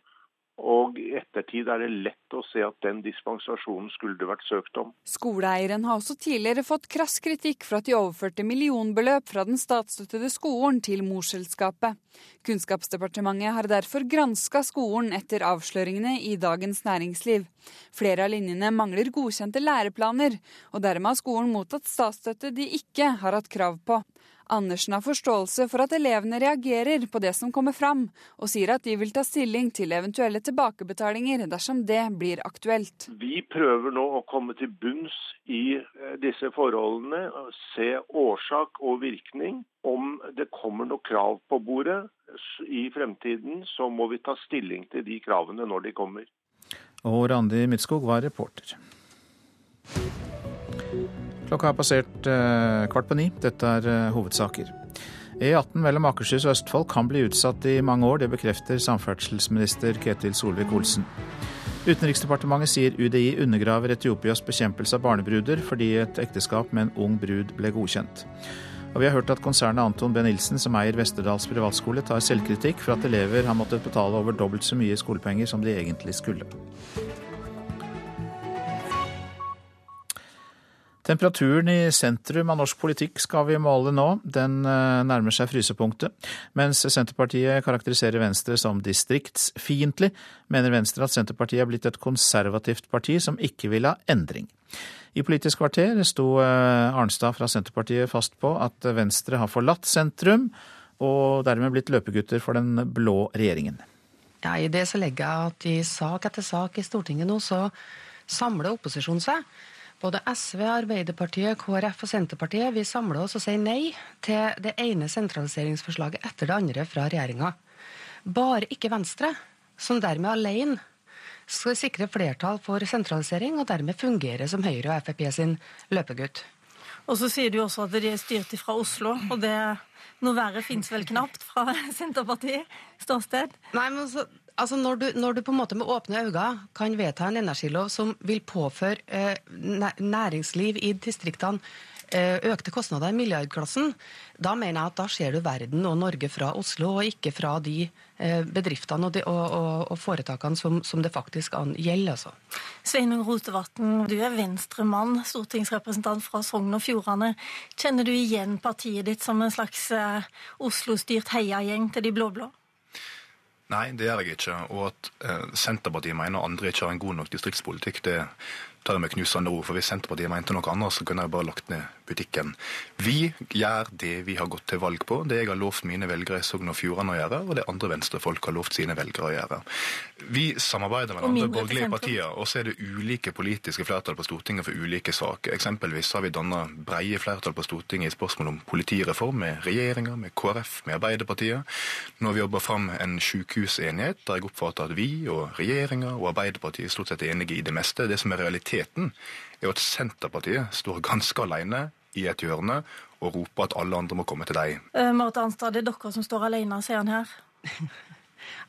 Og i ettertid er det lett å se at den dispensasjonen skulle det vært søkt om. Skoleeieren har også tidligere fått krass kritikk for at de overførte millionbeløp fra den statsstøttede skolen til morselskapet. Kunnskapsdepartementet har derfor granska skolen etter avsløringene i Dagens Næringsliv. Flere av linjene mangler godkjente læreplaner, og dermed har skolen mottatt statsstøtte de ikke har hatt krav på. Andersen har forståelse for at elevene reagerer på det som kommer fram, og sier at de vil ta stilling til eventuelle tilbakebetalinger dersom det blir aktuelt. Vi prøver nå å komme til bunns i eh, disse forholdene, se årsak og virkning. Om det kommer noe krav på bordet i fremtiden, så må vi ta stilling til de kravene når de kommer. Og Randi Midtskog var reporter. Klokka har passert eh, kvart på ni. Dette er eh, hovedsaker. E18 mellom Akershus og Østfold kan bli utsatt i mange år. Det bekrefter samferdselsminister Ketil Solvik-Olsen. Utenriksdepartementet sier UDI undergraver Etiopias bekjempelse av barnebruder fordi et ekteskap med en ung brud ble godkjent. Og vi har hørt at konsernet Anton B. Nilsen, som eier Vesterdals privatskole, tar selvkritikk for at elever har måttet betale over dobbelt så mye skolepenger som de egentlig skulle. Temperaturen i sentrum av norsk politikk skal vi måle nå. Den eh, nærmer seg frysepunktet. Mens Senterpartiet karakteriserer Venstre som distriktsfiendtlig, mener Venstre at Senterpartiet er blitt et konservativt parti som ikke vil ha endring. I Politisk kvarter sto eh, Arnstad fra Senterpartiet fast på at Venstre har forlatt sentrum, og dermed blitt løpegutter for den blå regjeringen. Ja, I det så legger jeg at i sak etter sak i Stortinget nå så samler opposisjonen seg både SV, Arbeiderpartiet, KrF og Senterpartiet vi samler oss og sier nei til det ene sentraliseringsforslaget etter det andre fra regjeringa. Bare ikke Venstre, som dermed alene skal sikre flertall for sentralisering, og dermed fungere som Høyre og Frp sin løpegutt. Og så sier du også at de er styrt fra Oslo, og det noe verre fins vel knapt fra [LAUGHS] Senterpartiet ståsted? Nei, men så Altså når, du, når, du, på en måte med åpne øyne kan vedta en energilov som vil påføre eh, næringsliv i distriktene eh, økte kostnader i milliardklassen, da mener jeg at da ser du verden og Norge fra Oslo, og ikke fra de eh, bedriftene og, de, og, og, og, foretakene som, som det faktisk gjelder. Altså. Sveinung Rotevatn, du er venstremann, stortingsrepresentant fra Sogn og Fjordane. Kjenner du igjen partiet ditt som en slags eh, Oslo-styrt heiagjeng til de blå-blå? Nei, det gjør jeg ikke. Og at eh, Senterpartiet mener andre ikke har en god nok distriktspolitikk, det tar jeg med knusende ord. For hvis Senterpartiet mente noe annet, så kunne jeg bare lagt ned butikken. Vi gjør det vi har gått til valg på, det jeg har lovt mine velgere i Sogn og Fjordane å gjøre, og det andre venstrefolk har lovt sine velgere å gjøre. Vi samarbeider med andre borgerlige partier, og så er det ulike politiske flertall på Stortinget for ulike saker. Eksempelvis har vi danna breie flertall på Stortinget i spørsmål om politireform med regjeringa, med KrF, med Arbeiderpartiet. Nå har vi jobba fram en sykehusenighet der jeg oppfatter at vi og regjeringa og Arbeiderpartiet stort sett er enige i det meste. Det som er realiteten er at Senterpartiet står ganske alene i et hjørne og roper at alle andre må komme til deg. Uh, Marit Arnstad, det er dere som står alene, sier han her. [LAUGHS]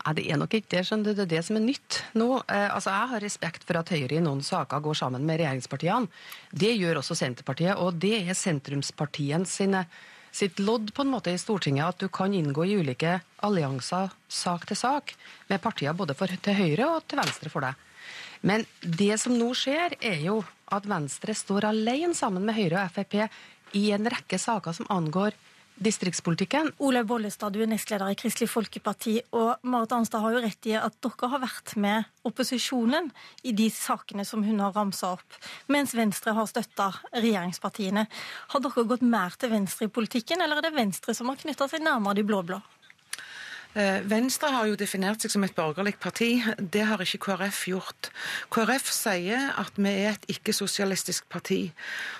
Ja, Det er nok ikke det, skjønner du. Det er det som er nytt nå. Eh, altså, Jeg har respekt for at Høyre i noen saker går sammen med regjeringspartiene. Det gjør også Senterpartiet, og det er sentrumspartiene sine, sitt lodd på en måte i Stortinget at du kan inngå i ulike allianser sak til sak med partier både for, til høyre og til venstre for deg. Men det som nå skjer, er jo at Venstre står alene sammen med Høyre og Frp i en rekke saker som angår distriktspolitikken. Olaug Bollestad, du er nestleder i Kristelig Folkeparti. Og Marit Arnstad har jo rett i at dere har vært med opposisjonen i de sakene som hun har ramsa opp, mens Venstre har støtta regjeringspartiene. Har dere gått mer til venstre i politikken, eller er det Venstre som har knytta seg nærmere de blå-blå? Eh, Venstre har jo definert seg som et borgerlig parti. Det har ikke KrF gjort. KrF sier at vi er et ikke-sosialistisk parti.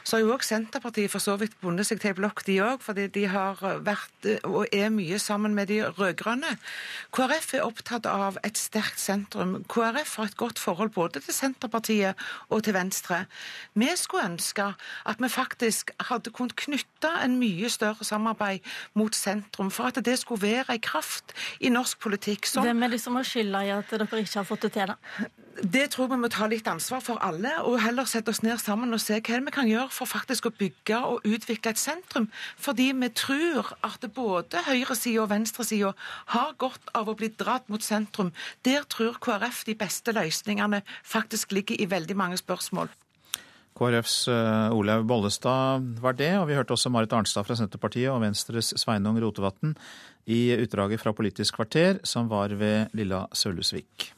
Så har jo òg Senterpartiet for så vidt bundet seg til ei blokk, de òg, fordi de har vært og er mye sammen med de rød-grønne. KrF er opptatt av et sterkt sentrum. KrF har et godt forhold både til Senterpartiet og til Venstre. Vi skulle ønske at vi faktisk hadde kunnet knytte en mye større samarbeid mot sentrum, for at det skulle være ei kraft i norsk politikk. Som... Hvem er det som har skylda i at dere ikke har fått det til? da? det tror jeg vi må ta litt ansvar for alle, og heller sette oss ned sammen og se hva vi kan gjøre for faktisk å bygge og utvikle et sentrum. Fordi vi tror at både høyresida og venstresida har godt av å bli dratt mot sentrum. Der tror KrF de beste løsningene faktisk ligger i veldig mange spørsmål. KrFs uh, Olaug Bollestad var det, og vi hørte også Marit Arnstad fra Senterpartiet og Venstres Sveinung Rotevatn i utdraget fra Politisk kvarter, som var ved Lilla Sølhusvik.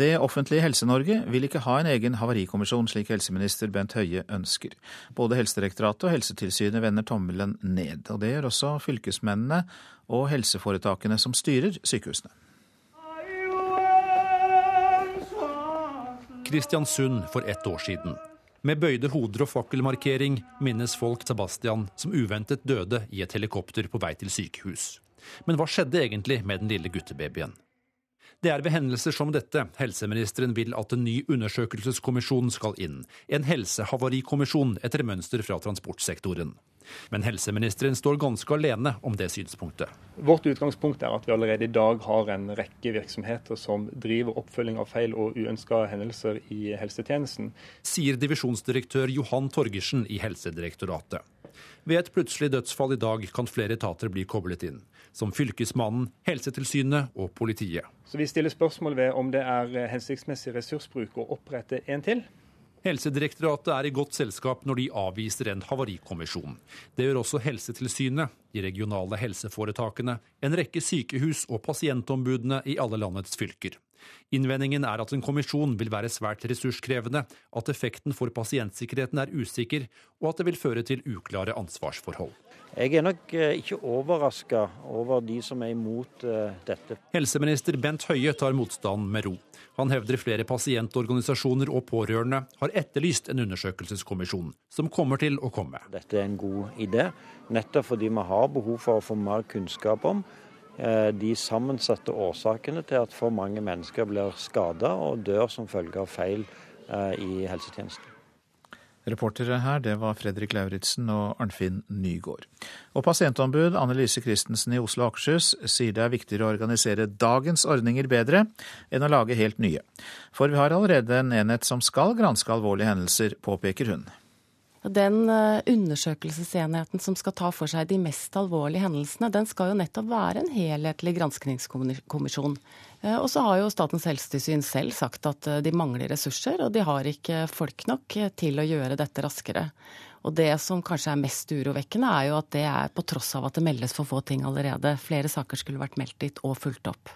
Det offentlige Helse-Norge vil ikke ha en egen havarikommisjon, slik helseminister Bent Høie ønsker. Både Helsedirektoratet og Helsetilsynet vender tommelen ned. Og det gjør også fylkesmennene og helseforetakene som styrer sykehusene. Kristiansund for ett år siden. Med bøyde hoder og fakkelmarkering minnes folk Sebastian som uventet døde i et helikopter på vei til sykehus. Men hva skjedde egentlig med den lille guttebabyen? Det er ved hendelser som dette helseministeren vil at en ny undersøkelseskommisjon skal inn. En helsehavarikommisjon etter mønster fra transportsektoren. Men helseministeren står ganske alene om det synspunktet. Vårt utgangspunkt er at vi allerede i dag har en rekke virksomheter som driver oppfølging av feil og uønska hendelser i helsetjenesten. Sier divisjonsdirektør Johan Torgersen i Helsedirektoratet. Ved et plutselig dødsfall i dag kan flere etater bli koblet inn som Fylkesmannen, Helsetilsynet og politiet. Så Vi stiller spørsmål ved om det er hensiktsmessig ressursbruk å opprette en til. Helsedirektoratet er i godt selskap når de avviser en havarikommisjon. Det gjør også Helsetilsynet, de regionale helseforetakene, en rekke sykehus og pasientombudene i alle landets fylker. Innvendingen er at en kommisjon vil være svært ressurskrevende, at effekten for pasientsikkerheten er usikker, og at det vil føre til uklare ansvarsforhold. Jeg er nok eh, ikke overraska over de som er imot eh, dette. Helseminister Bent Høie tar motstanden med ro. Han hevder flere pasientorganisasjoner og pårørende har etterlyst en undersøkelseskommisjon, som kommer til å komme. Dette er en god idé, nettopp fordi vi har behov for å få mer kunnskap om eh, de sammensatte årsakene til at for mange mennesker blir skada og dør som følge av feil i helsetjenesten. Reportere her, det var Fredrik Lauritzen og Arnfinn Nygård. Og pasientombud Anne Lise Christensen i Oslo og Akershus sier det er viktigere å organisere dagens ordninger bedre enn å lage helt nye. For vi har allerede en enhet som skal granske alvorlige hendelser, påpeker hun. Den eh, undersøkelsesenheten som skal ta for seg de mest alvorlige hendelsene, den skal jo nettopp være en helhetlig granskningskommisjon. Eh, og så har jo Statens helsetilsyn selv sagt at eh, de mangler ressurser, og de har ikke folk nok eh, til å gjøre dette raskere. Og det som kanskje er mest urovekkende, er jo at det er på tross av at det meldes for få ting allerede. Flere saker skulle vært meldt dit og fulgt opp.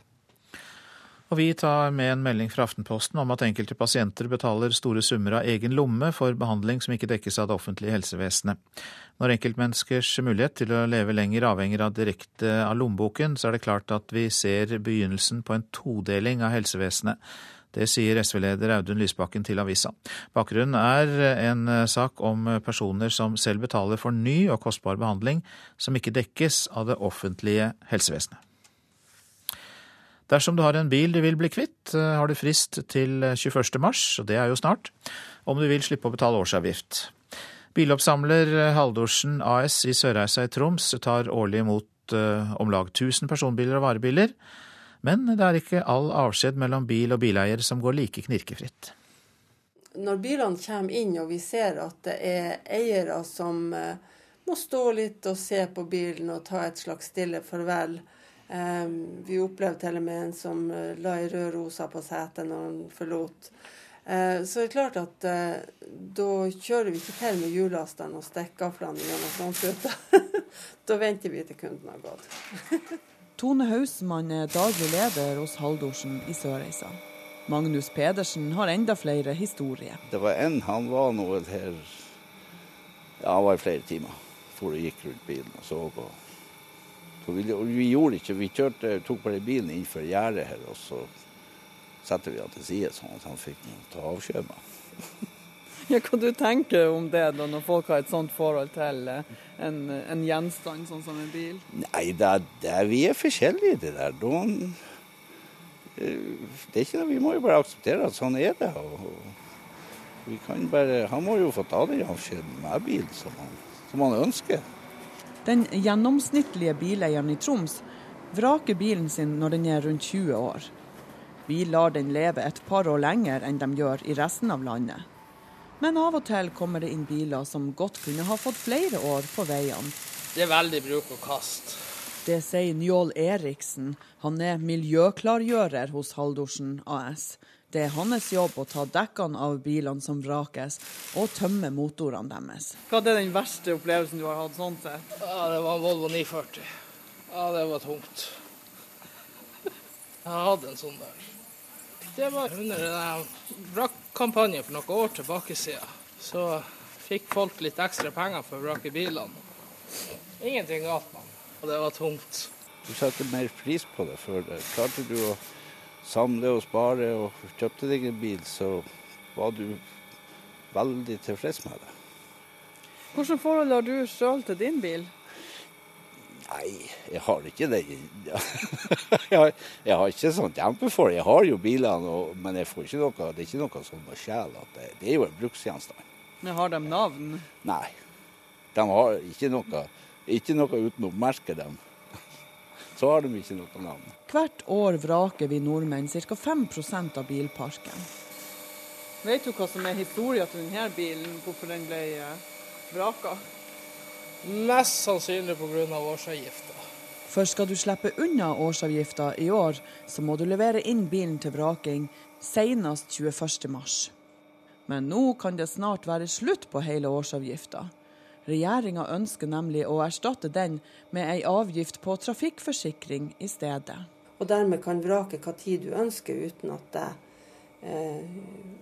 Og vi tar med en melding fra Aftenposten om at enkelte pasienter betaler store summer av egen lomme for behandling som ikke dekkes av det offentlige helsevesenet. Når enkeltmenneskers mulighet til å leve lenger avhenger av direkte av lommeboken, så er det klart at vi ser begynnelsen på en todeling av helsevesenet. Det sier SV-leder Audun Lysbakken til avisa. Bakgrunnen er en sak om personer som selv betaler for ny og kostbar behandling som ikke dekkes av det offentlige helsevesenet. Dersom du har en bil du vil bli kvitt, eh, har du frist til 21. mars, og det er jo snart, om du vil slippe å betale årsavgift. Biloppsamler Haldorsen AS i Sørreisa i Troms tar årlig imot eh, om lag 1000 personbiler og varebiler, men det er ikke all avskjed mellom bil og bileier som går like knirkefritt. Når bilene kommer inn og vi ser at det er eiere som eh, må stå litt og se på bilen og ta et slags stille farvel, vi opplevde til og med en som eh, la ei rød rosa på setet når han forlot. Eh, så det er klart at eh, da kjører vi ikke til med hjullasteren og stikkgaflene gjennom frontruta. [LAUGHS] da venter vi til kunden har gått. [LAUGHS] Tone Hausmann er daglig leder hos Haldorsen i Sørreisa. Magnus Pedersen har enda flere historier. Det var en, han var nå her ja, han var i flere timer. For og gikk rundt bilen og så på vi, vi, gjorde ikke, vi kjørte, tok bare bilen innenfor gjerdet her, og så setter vi han til side, sånn at han fikk ta avskjed med. [LAUGHS] ja, hva du tenker om det da, når folk har et sånt forhold til eh, en, en gjenstand sånn som en bil? Nei, det, det, vi er forskjellige, det der. Da, eh, det er ikke det, Vi må jo bare akseptere at sånn er det. Vi kan bare, han må jo få ta den avskjeden med bil som han, som han ønsker. Den gjennomsnittlige bileieren i Troms vraker bilen sin når den er rundt 20 år. Vi lar den leve et par år lenger enn de gjør i resten av landet. Men av og til kommer det inn biler som godt kunne ha fått flere år på veiene. Det er veldig bruk og kast. Det sier Njål Eriksen. Han er miljøklargjører hos Haldorsen AS. Det er hans jobb å ta dekkene av bilene som vrakes, og tømme motorene deres. Hva er den verste opplevelsen du har hatt sånn sett? Ja, Det var Volvo 940. Ja, det var tungt. Jeg hadde en sånn der. Det var under en vrakkampanje for noen år tilbake siden. Så fikk folk litt ekstra penger for å vrake bilene. Ingenting galt med den. Og det var tungt. Du setter mer pris på det før. det. Klarte du å samle og spare og kjøpte deg en bil, så var du veldig tilfreds med det. Hvilket forhold har du sjøl til din bil? Nei, jeg har ikke det. [LAUGHS] jeg, har, jeg har ikke sånn kjempeforhold. Jeg har jo bilene, men jeg får ikke noe, det er ikke noe sånn med sjel. Det, det er jo en bruksgjenstand. Men har de navn? Nei. De har ikke noe, ikke noe uten å merke dem. [LAUGHS] Så har de ikke noe navn. Hvert år vraker vi nordmenn ca. 5% av bilparken. Vet du hva som er historien til denne bilen, hvorfor den ble eh, vraka? Mest sannsynlig pga. årsavgifta. For skal du slippe unna årsavgifta i år, så må du levere inn bilen til vraking senest 21.3. Men nå kan det snart være slutt på hele årsavgifta. Regjeringa ønsker nemlig å erstatte den med ei avgift på trafikkforsikring i stedet. Og dermed kan vrake hva tid du ønsker, uten at det eh,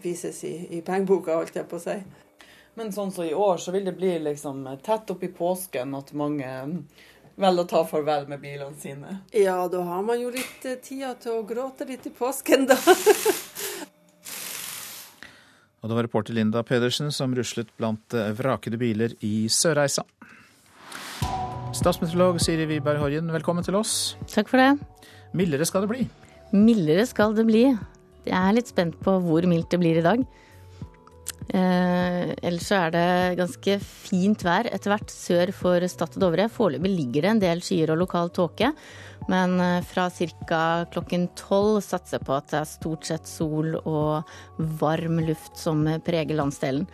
vises i, i pengeboka, holdt jeg på å si. Men sånn som så i år, så vil det bli liksom tett opp i påsken at mange velger å ta farvel med bilene sine. Ja, da har man jo litt eh, tida til å gråte litt i påsken, da. [LAUGHS] Og det var reporter Linda Pedersen som ruslet blant eh, vrakede biler i Sørreisa. Statsmeteorolog Siri Wiberg Horjen, velkommen til oss. Takk for det. Mildere skal det bli? Mildere skal det bli. Jeg er litt spent på hvor mildt det blir i dag. Eh, ellers så er det ganske fint vær etter hvert sør for Stad og Dovre. Foreløpig ligger det en del skyer og lokal tåke. Men eh, fra ca. klokken tolv satser jeg på at det er stort sett sol og varm luft som preger landsdelen.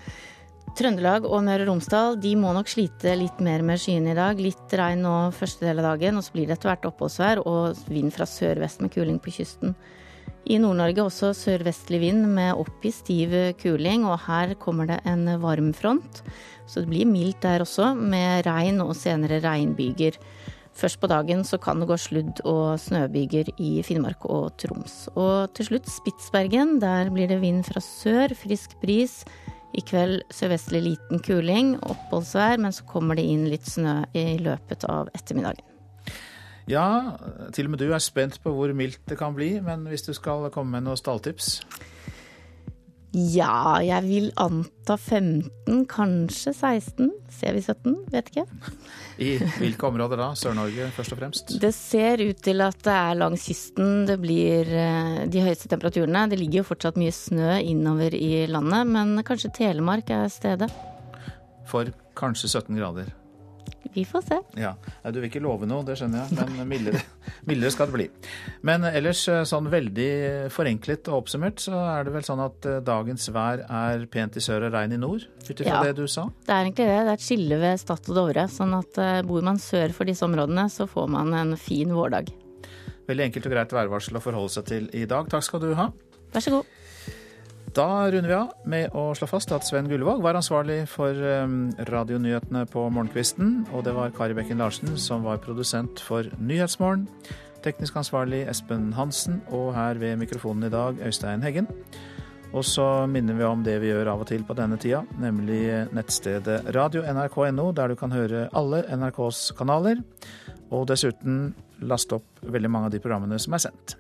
Trøndelag og Møre og Romsdal de må nok slite litt mer med skyene i dag. Litt regn nå første del av dagen, og så blir det etter hvert oppholdsvær og vind fra sørvest med kuling på kysten. I Nord-Norge også sørvestlig vind med oppgitt stiv kuling, og her kommer det en varmfront. Så det blir mildt der også, med regn og senere regnbyger. Først på dagen så kan det gå sludd- og snøbyger i Finnmark og Troms. Og til slutt Spitsbergen. Der blir det vind fra sør, frisk bris. I kveld sørvestlig liten kuling, oppholdsvær, men så kommer det inn litt snø i løpet av ettermiddagen. Ja, til og med du er spent på hvor mildt det kan bli, men hvis du skal komme med noen stalltips? Ja, jeg vil anta 15, kanskje 16. Ser vi 17? Vet ikke. I hvilke områder da? Sør-Norge først og fremst? Det ser ut til at det er langs kysten det blir eh, de høyeste temperaturene. Det ligger jo fortsatt mye snø innover i landet, men kanskje Telemark er stedet. For kanskje 17 grader. Vi får se. Ja, Du vil ikke love noe, det skjønner jeg, men mildere, mildere, skal det bli. Men ellers, eh, sånn veldig forenklet og oppsummert, så er det vel sånn at eh, dagens vær er pent i sør og regn i nord, ut ifra ja, det du sa? Det er egentlig det. Det er et skille ved Stad og Dovre. Sånn at eh, bor man sør for disse områdene, så får man en fin vårdag. Veldig enkelt og greit værvarsel å forholde seg til i dag. Takk skal du ha. Vær så god. Da runder vi av med å slå fast at Sven Gullvåg var ansvarlig for um, radionyhetene på morgenkvisten, og det var Kari Bekken Larsen som var produsent for Nyhetsmorgen. Teknisk ansvarlig Espen Hansen, og her ved mikrofonen i dag Øystein Heggen. Og så minner vi om det vi gjør av og til på denne tida, nemlig nettstedet radio.nrk.no, der du kan høre alle NRKs kanaler, og dessuten laste opp veldig mange av de programmene som er sendt.